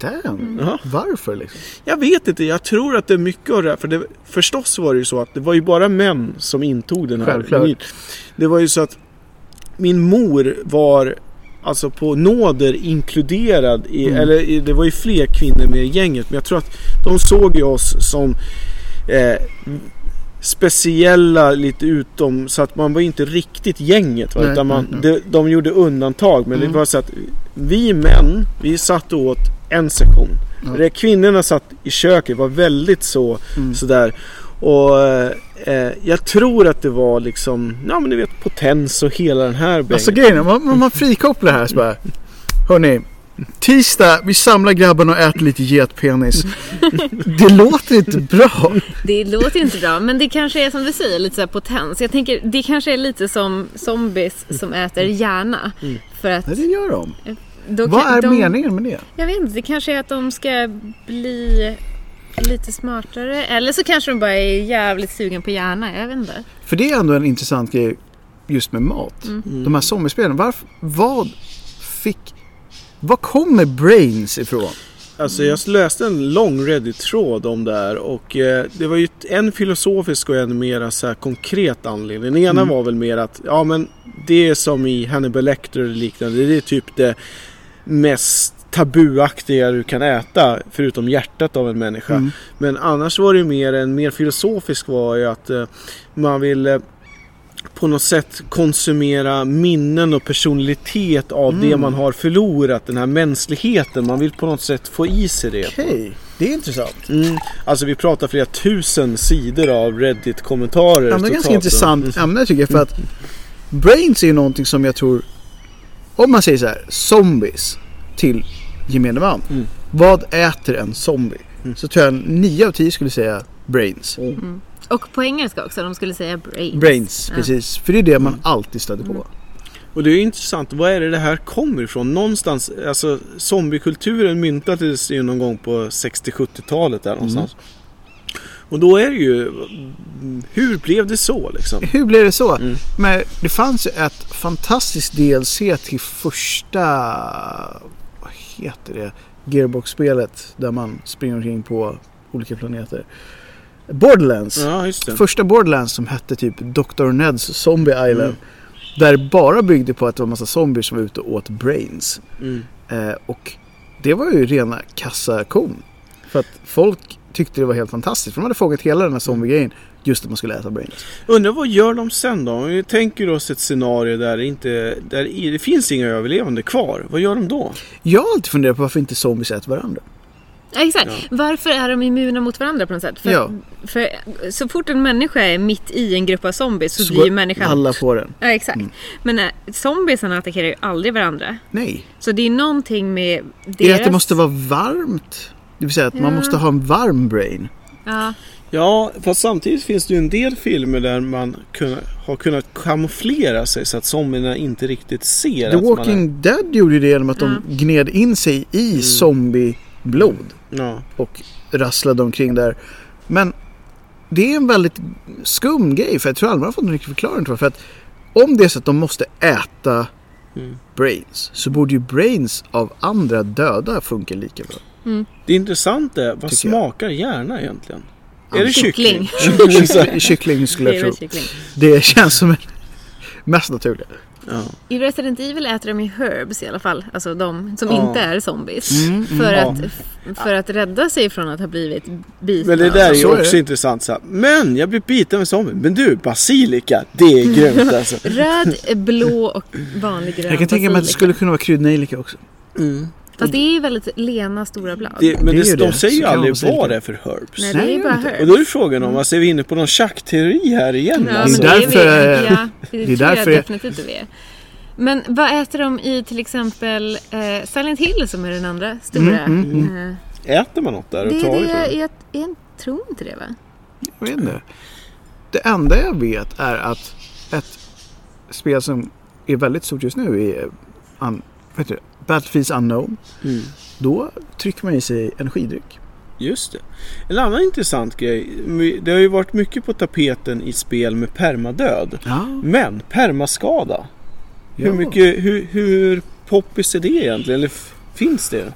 Damn. Ja. Varför liksom? Jag vet inte, jag tror att det är mycket av det här. För det, förstås var det ju så att det var ju bara män som intog den här Självklart. Det var ju så att min mor var alltså på nåder inkluderad i, Mm. eller i, det var ju fler kvinnor med i gänget. Men jag tror att de såg ju oss som eh, speciella lite utom så att man var inte riktigt gänget. Va? Nej, Utan man, nej, nej. De, de gjorde undantag. Men Mm. det var så att vi män, vi satt åt en sektion. Ja. Kvinnorna satt i köket, var väldigt så Mm. sådär. Och eh, jag tror att det var liksom, ja men du vet potens och hela den här bängen. Alltså grejen man, man frikopplar här så bara. Hörni. Tisdag, vi samlar grabbarna och äter lite getpenis. Det låter inte bra. Det låter inte bra, men det kanske är som du säger, lite så här potens. Jag tänker, det kanske är lite som zombies som äter hjärna. Mm. För att Nej, det gör de. då Vad är de, meningen med det? Jag vet inte, det kanske är att de ska bli lite smartare. Eller så kanske de bara är jävligt sugen på hjärna, jag vet inte. För det är ändå en intressant grej just med mat. Mm. De här zombiespelen. Varför, vad fick... Var kommer brains ifrån? Alltså jag läste en lång Reddit-tråd om det här och eh, det var ju en filosofisk och en mera så här konkret anledning. Den ena Mm. var väl mer att, ja men det är som i Hannibal Lecter och liknande. Det är typ det mest tabuaktiga du kan äta förutom hjärtat av en människa. Mm. Men annars var det ju mer en mer filosofisk var ju att eh, man vill eh, på något sätt konsumera minnen och personlitet av det Mm. man har förlorat. Den här mänskligheten. Man vill på något sätt få i sig det. Okej, det är intressant. Mm. Alltså vi pratar flera tusen sidor av Reddit-kommentarer. Ja, men det är ganska totalt. intressant ämne tycker jag. För att brains är ju någonting som jag tror... Om man säger så här, zombies till gemene man. Mm. Vad äter en zombie? Mm. Så tror jag 9 av 10 skulle säga brains. Och på engelska också, de skulle säga brains. Brains, Ja. precis. För det är det man Mm. alltid stöter på. Och det är ju intressant, vad är det det här kommer ifrån? Någonstans, alltså zombiekulturen myntades ju någon gång på 60-70-talet där någonstans. Och då är det ju, hur blev det så liksom? Hur blev det så? Mm. Men det fanns ju ett fantastiskt DLC till första, vad heter det, Gearbox-spelet där man springer omkring på olika planeter. Borderlands. Ja. Första Borderlands som hette typ Dr. Neds Zombie Island. Mm. Där bara byggde på att det var massa zombies som var ute och åt brains. Mm. Eh, och det var ju rena kassakon. För att folk tyckte det var helt fantastiskt. För de hade fångat hela den här zombie-grejen. Just att man skulle äta brains. Undrar vad gör de sen då? Om vi tänker oss ett scenario där det, inte, där det finns inga överlevande kvar. Vad gör de då? Jag har alltid funderat på varför inte zombies äter varandra. Ja, exakt. Varför är de immuna mot varandra på något sätt? För, Ja. för så fort en människa är mitt i en grupp av zombies så, Så blir ju människan... alla på den. Ja, exakt. Mm. Men äh, zombiesarna attackerar ju aldrig varandra. Nej. Så det är någonting med Det deras... är att det måste vara varmt. Det vill säga att man Ja. måste ha en varm brain. Ja, Ja, fast samtidigt finns det ju en del filmer där man kunna, har kunnat kamouflera sig så att zombierna inte riktigt ser The att man är... Walking Dead gjorde ju det genom att de gned in sig i Mm. Zombieblod. Ja. och rasslade omkring där. Men det är en väldigt skum grej för jag tror aldrig man har fått någon riktig förklaring till det. För att om det är så att de måste äta Mm. brains så borde ju brains av andra döda funka lika bra. Det intressanta är, vad Tycker jag. smakar hjärna egentligen? Är det kyckling. kyckling? Kyckling, skulle det är jag tro. kyckling. Det känns som en mest naturliga. Ja. I Resident Evil äter de ju herbs i alla fall. Alltså de som Ja. inte är zombies. Mm, för, ja. att, för att rädda sig från att ha blivit bitna. Men det där är ju Så är också det. intressant. Så här. Men jag blev biten med zombie. Men du, basilika, det är grymt alltså. Röd, blå och vanlig grön Jag kan tänka mig att det skulle kunna vara kryddnejlika också. Mm. Fast det är ju väldigt lena stora blad. Det, men Det det, ju de säger ju aldrig vad det. är för herbs. Nej, det är bara inte. herbs. Och då är frågan om, alltså är vi inne på någon schackteori här igen? Ja, alltså? men Det är vi, ja, det, tror jag definitivt att vi är. Men vad äter de i till exempel eh, Silent Hill som är den andra stora? Mm, mm, Eh, Äter man något där det är överhuvudtaget? det, jag, jag, jag tror inte det va? Jag vet inte. Det enda jag vet är att ett spel som är väldigt stort just nu är vad heter det? Battlefields Unknown. Mm. Då trycker man i sig energidryck. Just det. En annan intressant grej. Det har ju varit mycket på tapeten i spel med permadöd. Ja. Men permaskada. Hur, Ja. mycket, hur, hur poppis är det egentligen? Eller finns det?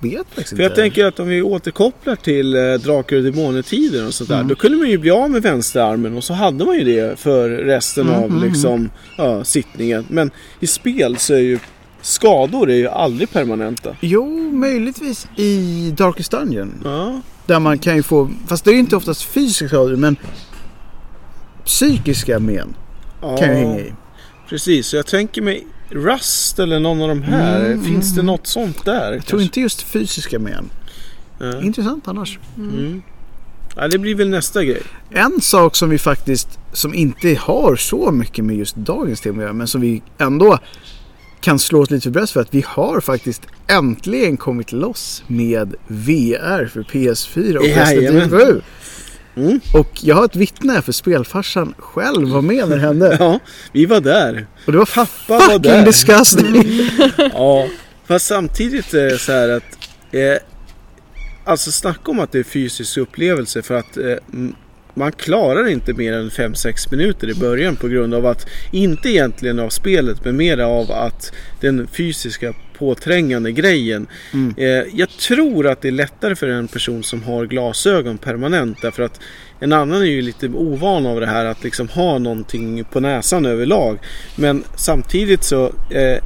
Jag vet faktiskt För jag inte. tänker att om vi återkopplar till eh, Drakar och Demoner-tiden och sånt där. Mm. Då kunde man ju bli av med vänsterarmen och så hade man ju det för resten Mm, av mm, liksom, ja, sittningen. Men i spel så är ju skador är ju aldrig permanenta. Jo, möjligtvis i Darkest Dungeon. Ja, Där man kan ju få, fast det är ju inte oftast fysiska skador, men psykiska men ja kan ju hänga i. precis. Så jag tänker mig Rust eller någon av de här. Mm, Finns det mm. något sånt där? Jag tror inte just fysiska men. Ja. Intressant annars. Mm. Ja, det blir väl nästa grej. En sak som vi faktiskt, som inte har så mycket med just dagens tema att göra, men som vi ändå kan slå oss lite för bröst för att vi har faktiskt äntligen kommit loss med VR för PS4 och. Evil 7. Mm. Och jag har ett vittne för spelfarsan själv var med när det hände. Ja, vi var där. Och det var Pappa var där. disgusting. Ja, fast samtidigt är det så här att eh, Alltså snacka om att det är fysisk upplevelse för att eh, man klarar inte mer än 5-6 minuter i början på grund av att inte egentligen av spelet men mer av att den fysiska påträngande grejen. Mm. Eh, jag tror att det är lättare för en person som har glasögon permanent därför att en annan är ju lite ovan av det här att liksom ha någonting på näsan överlag. Men samtidigt så eh,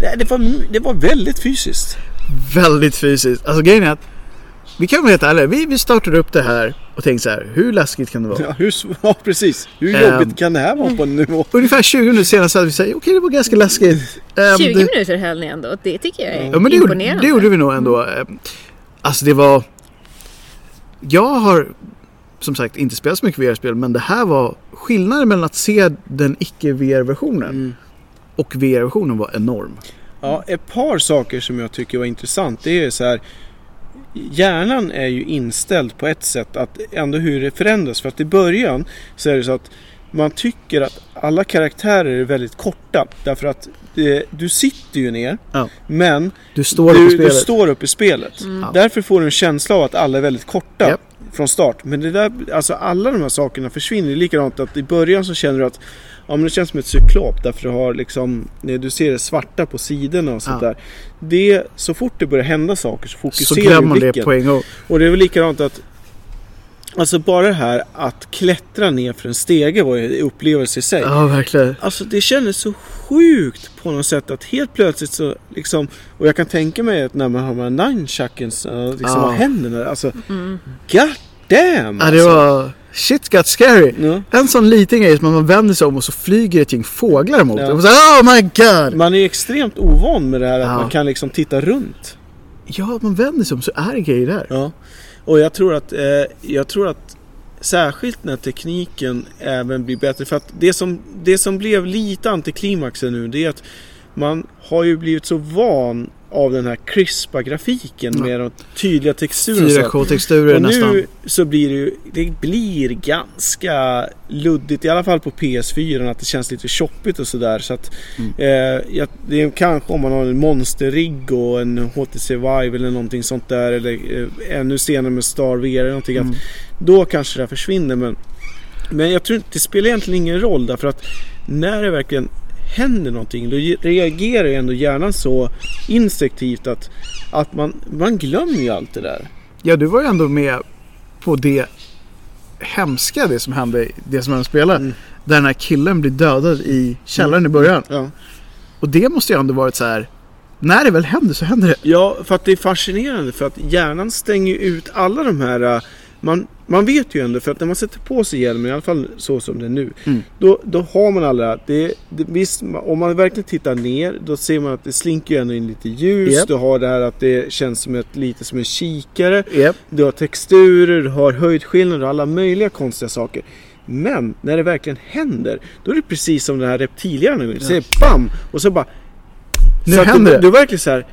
det, det, var, det var väldigt fysiskt. Väldigt fysiskt. Alltså grejen är att vi kan vara helt ärliga. Vi, vi startade upp det här och tänkte så här. Hur läskigt kan det vara? Ja, hur, ja precis. Hur Ehm. jobbigt kan det här vara på en nivå? Ungefär 20 minuter senare så hade vi sagt okej det var ganska läskigt. Ehm, 20 det- minuter höll ni ändå. Det tycker jag är Ja men det gjorde, imponerande. det gjorde vi nog ändå. Ehm, Alltså det var... Jag har som sagt inte spelat så mycket VR-spel men det här var skillnaden mellan att se den icke VR-versionen Mm. och VR-versionen var enorm. Ja, ett par saker som jag tycker var intressant. Det är så här. Hjärnan är ju inställd på ett sätt att ändå hur det förändras. För att i början så är det så att man tycker att alla karaktärer är väldigt korta. Därför att eh, du sitter ju ner. Ja. Men Du står du, du står upp i spelet. Mm. Därför får du en känsla av att alla är väldigt korta Japp. från start. Men det där, alltså alla de här sakerna försvinner. Det likadant att i början så känner du att ja, men det känns som ett cyklop därför du har liksom, du ser det svarta på sidorna och sånt Ja. där. Det, så fort det börjar hända saker så Så fokuserar glömmer du man det blicken. på en gång. Och det är väl likadant att Alltså bara det här att klättra ner för en stege var ju en upplevelse i sig. Ja, verkligen. Alltså det kändes så sjukt på något sätt att helt plötsligt så liksom Och jag kan tänka mig att när man har här nunchuckens, eh, liksom Ja. har händerna alltså Mm. God damn! Ja, det alltså. var... Shit got scary. Ja. En sån liten grej som man vänder sig om och så flyger ett gäng fåglar emot Ja. en. Oh my god! Man är extremt ovan med det här att Ja. man kan liksom titta runt. Ja, man vänder sig om så är det grejer där. Ja. Och jag tror att, eh, jag tror att särskilt när tekniken även blir bättre. För att det som, det som blev lite antiklimaxen nu det är att man har ju blivit så van av den här crispa grafiken Ja. med de tydliga texturerna. och så. 4K-texturer Och nästan. nu så blir det ju, det blir ganska luddigt, i alla fall på PS4, att det känns lite choppigt och sådär. Så att, Mm. eh, det är kanske om man har en monsterrigg och en HTC Vive eller någonting sånt där, eller eh, ännu senare med Star VR eller någonting, Mm. att då kanske det här försvinner. Men, men jag tror inte, det spelar egentligen ingen roll därför att när det verkligen händer någonting, då ge- reagerar ju ändå hjärnan så instinktivt att, att man, man glömmer ju allt det där. Ja, du var ju ändå med på det hemska det som hände, det som han spelade. Mm. Där den här killen blir dödad i källaren i början. Ja. Och det måste ju ändå varit så här. När det väl händer så händer det. Ja, för att det är fascinerande för att hjärnan stänger ut alla de här äh, man, man vet ju ändå för att när man sätter på sig hjälmen, i alla fall så som det är nu, Mm. då, då har man alla, det, det, visst, om man verkligen tittar ner då ser man att det slinker ju ändå in lite ljus, Japp. du har det här att det känns som ett, lite som en kikare, Yep. du har texturer, du har höjdskillnader och alla möjliga konstiga saker. Men när det verkligen händer, då är det precis som den här reptilhjärnan, det säger BAM! Och så bara... Nu så händer det. det. Du verkligen så här.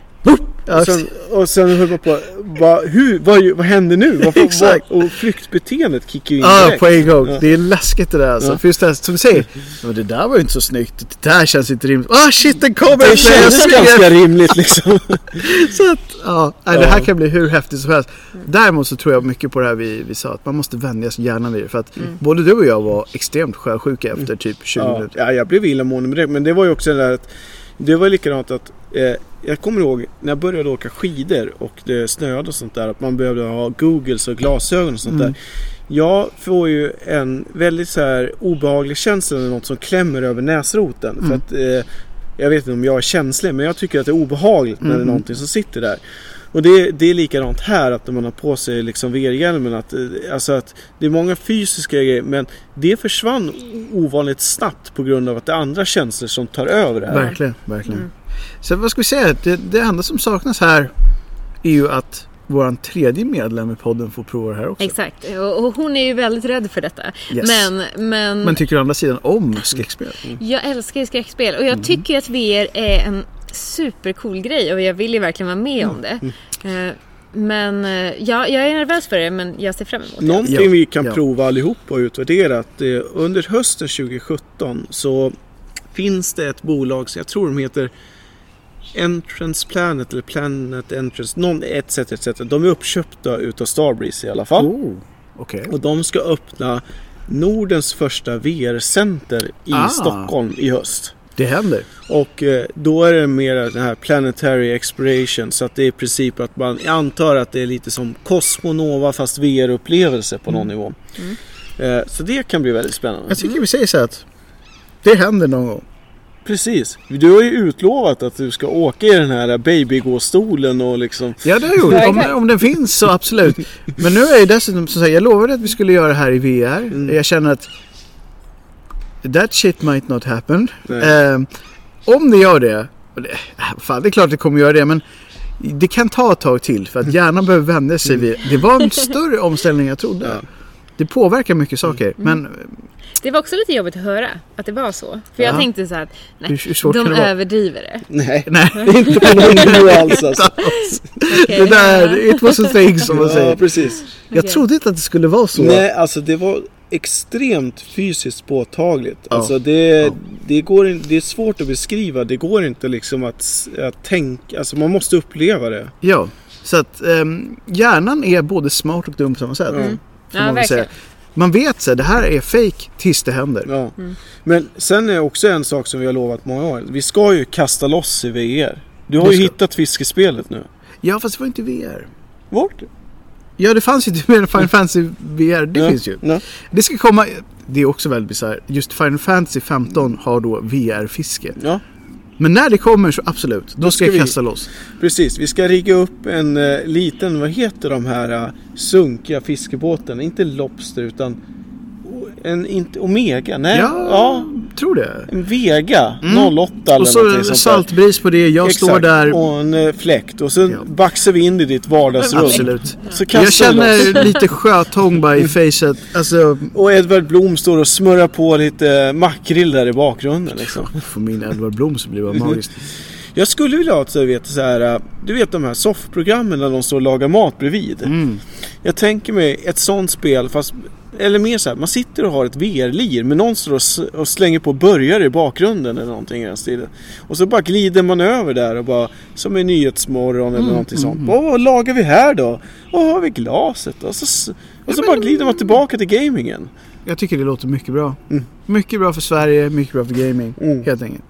Och sen, och sen höll man på, vad, hur, vad, vad händer nu? Vad, Exakt. Vad, och flyktbeteendet kickar ju in Ja, direkt. på en gång. Ja. Det är läskigt det där alltså. Ja. För just det här, som du säger. Men det där var ju inte så snyggt. Det där känns inte rimligt. Ah shit, den kommer! Det känns ganska rimligt liksom. Så att, ja, nej, det här kan bli hur häftigt som helst. Däremot så tror jag mycket på det här vi, vi sa. Att man måste vänja sig gärna vid det. För att både du och jag var extremt sjösjuka efter typ 20 ja, minuter. ja, jag blev illamående med det. Men det var ju också det där att det var likadant att eh, jag kommer ihåg när jag började åka skidor och det snöade och sånt där att man behövde ha googles och glasögon och sånt Mm. där. Jag får ju en väldigt så här obehaglig känsla när något som klämmer över näsroten. Mm. För att, eh, jag vet inte om jag är känslig men jag tycker att det är obehagligt när det är Mhm. någonting som sitter där. Och det, det är likadant här att när man har på sig liksom VR-hjälmen att, eh, alltså att det är många fysiska grejer men det försvann ovanligt snabbt på grund av att det är andra känslor som tar över det här. Verkligen, verkligen. Mm. Så vad ska vi säga? Det, det enda som saknas här är ju att våran tredje medlem i podden får prova det här också. Exakt, och, och hon är ju väldigt rädd för detta. Yes. Men, men, Men tycker å andra sidan om skräckspel. jag älskar skräckspel och jag Mm. tycker att VR är en supercool grej och jag vill ju verkligen vara med om det. Mm. Eh, Men eh, ja, jag är nervös för det men jag ser fram emot det. Någonting Ja, vi kan ja. prova allihop och utvärdera att eh, under hösten 2017 så finns det ett bolag, så jag tror de heter Entrance Planet eller Planet Entrance, någon, etc, etc. De är uppköpta utav Starbreeze i alla fall. Oh, okej. Och de ska öppna Nordens första VR-center i Ah. Stockholm i höst. Det händer. Och eh, då är det mer den här Planetary Exploration så att det är i princip att man antar att det är lite som Cosmonova fast VR-upplevelse på någon nivå. Eh, så det kan bli väldigt spännande. Jag tycker vi säger så här att det händer någon gång. Precis. Du har ju utlovat att du ska åka i den här babygåstolen och liksom... Ja det har jag gjort. Om, om den finns så absolut. Men nu är jag dessutom så att jag lovade att vi skulle göra det här i VR. Mm. Jag känner att that shit might not happen. Eh, om det gör det, det, äh, fan, det är klart det kommer göra det men det kan ta ett tag till för att hjärnan behöver vänja sig vid Det var en större omställning än jag trodde. Ja. Det påverkar mycket saker. Mm. Men Det var också lite jobbigt att höra att det var så. För jag Ja. tänkte så att nej, hur, hur svårt de det överdriver det. Nej, Nej, inte på någon nivå alls alltså. Okej. det där, it was a thing som man Ja, säger. precis. Jag Okej. trodde inte att det skulle vara så. Nej, alltså det var extremt fysiskt påtagligt. Ja. Alltså det, Ja. det, går in, det är svårt att beskriva. Det går inte liksom att, att tänka. Alltså man måste uppleva det. Ja, så att ehm, hjärnan är både smart och dum på samma sätt. Mm. Ja, man väl säga. verkligen. Man vet så här, det här är fake tills det händer. Ja. Mm. Men sen är också en sak som vi har lovat många gånger. Vi ska ju kasta loss i VR. Du har ju hittat fiskespelet nu. Ja, fast det var inte VR. Vart? Ja, det fanns ju typ mer Final Fantasy VR. Det ja. finns ju. Ja. Det ska komma. Det är också väldigt bisarrt. Just Final Fantasy 15 har då VR-fiske. ja, Men när det kommer så absolut. Då, Då ska ska jag vi- kasta loss. precis. Vi ska rigga upp en eh, liten, vad heter de här uh, sunkiga fiskebåtarna? Inte Lobster utan en, inte, Omega? Nej, ja. Tror det. En Vega Mm. 08 eller Och så sånt saltbris på det. Jag står Exakt. där. Och en eh, fläkt. Och sen Ja. baxar vi in i ditt vardagsrum. Absolut. Så Jag känner lite sjötång bara i facet. Alltså, Och Edvard Blom står och smörjar på lite makrill där i bakgrunden liksom. för min Edvard Blom så blir det bara magiskt. Jag skulle vilja ha ett så, vet, så här, äh, du vet de här soffprogrammen där de står och lagar mat bredvid. Mm. Jag tänker mig ett sånt spel fast eller mer så här, man sitter och har ett VR-lir men någon står och, slänger på burgare i bakgrunden eller någonting i den stilen. Och så bara glider man över där och bara som i Nyhetsmorgon eller Mm, någonting mm, sånt. mm. Vad, vad lagar vi här då? Vad har vi glaset? Och så, och så Ja, bara men- glider man tillbaka till gamingen. Jag tycker det låter mycket bra. Mm. Mycket bra för Sverige, mycket bra för gaming. Mm. Helt enkelt.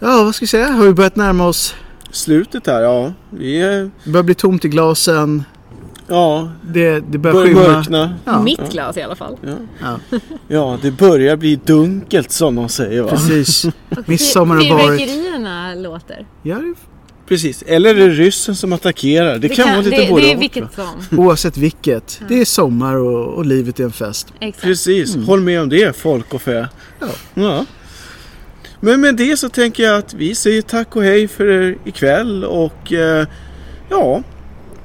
Ja, vad ska vi säga? Har vi börjat närma oss? Slutet här, ja. Vi är, Det börjar bli tomt i glasen. Ja, Det, det börjar börjar skymma. mörkna. Ja. Mitt glas i alla fall. Ja. Ja, ja, det börjar bli dunkelt som de säger va? precis. Midsommar har varit. Fyrverkerierna låter. Ja, det- Precis, eller är det ryssen som attackerar? Det, kan, vara lite det, både det är vilket som. oavsett vilket. Det är sommar och, och livet är en fest. Exakt. Precis, håll med om det folk och fä. Ja. Ja. Men med det så tänker jag att vi säger tack och hej för er ikväll och eh, ja,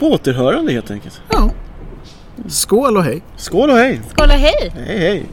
på återhörande helt enkelt. Ja. Skål och hej. Skål och hej! Skål och hej! Hej hej!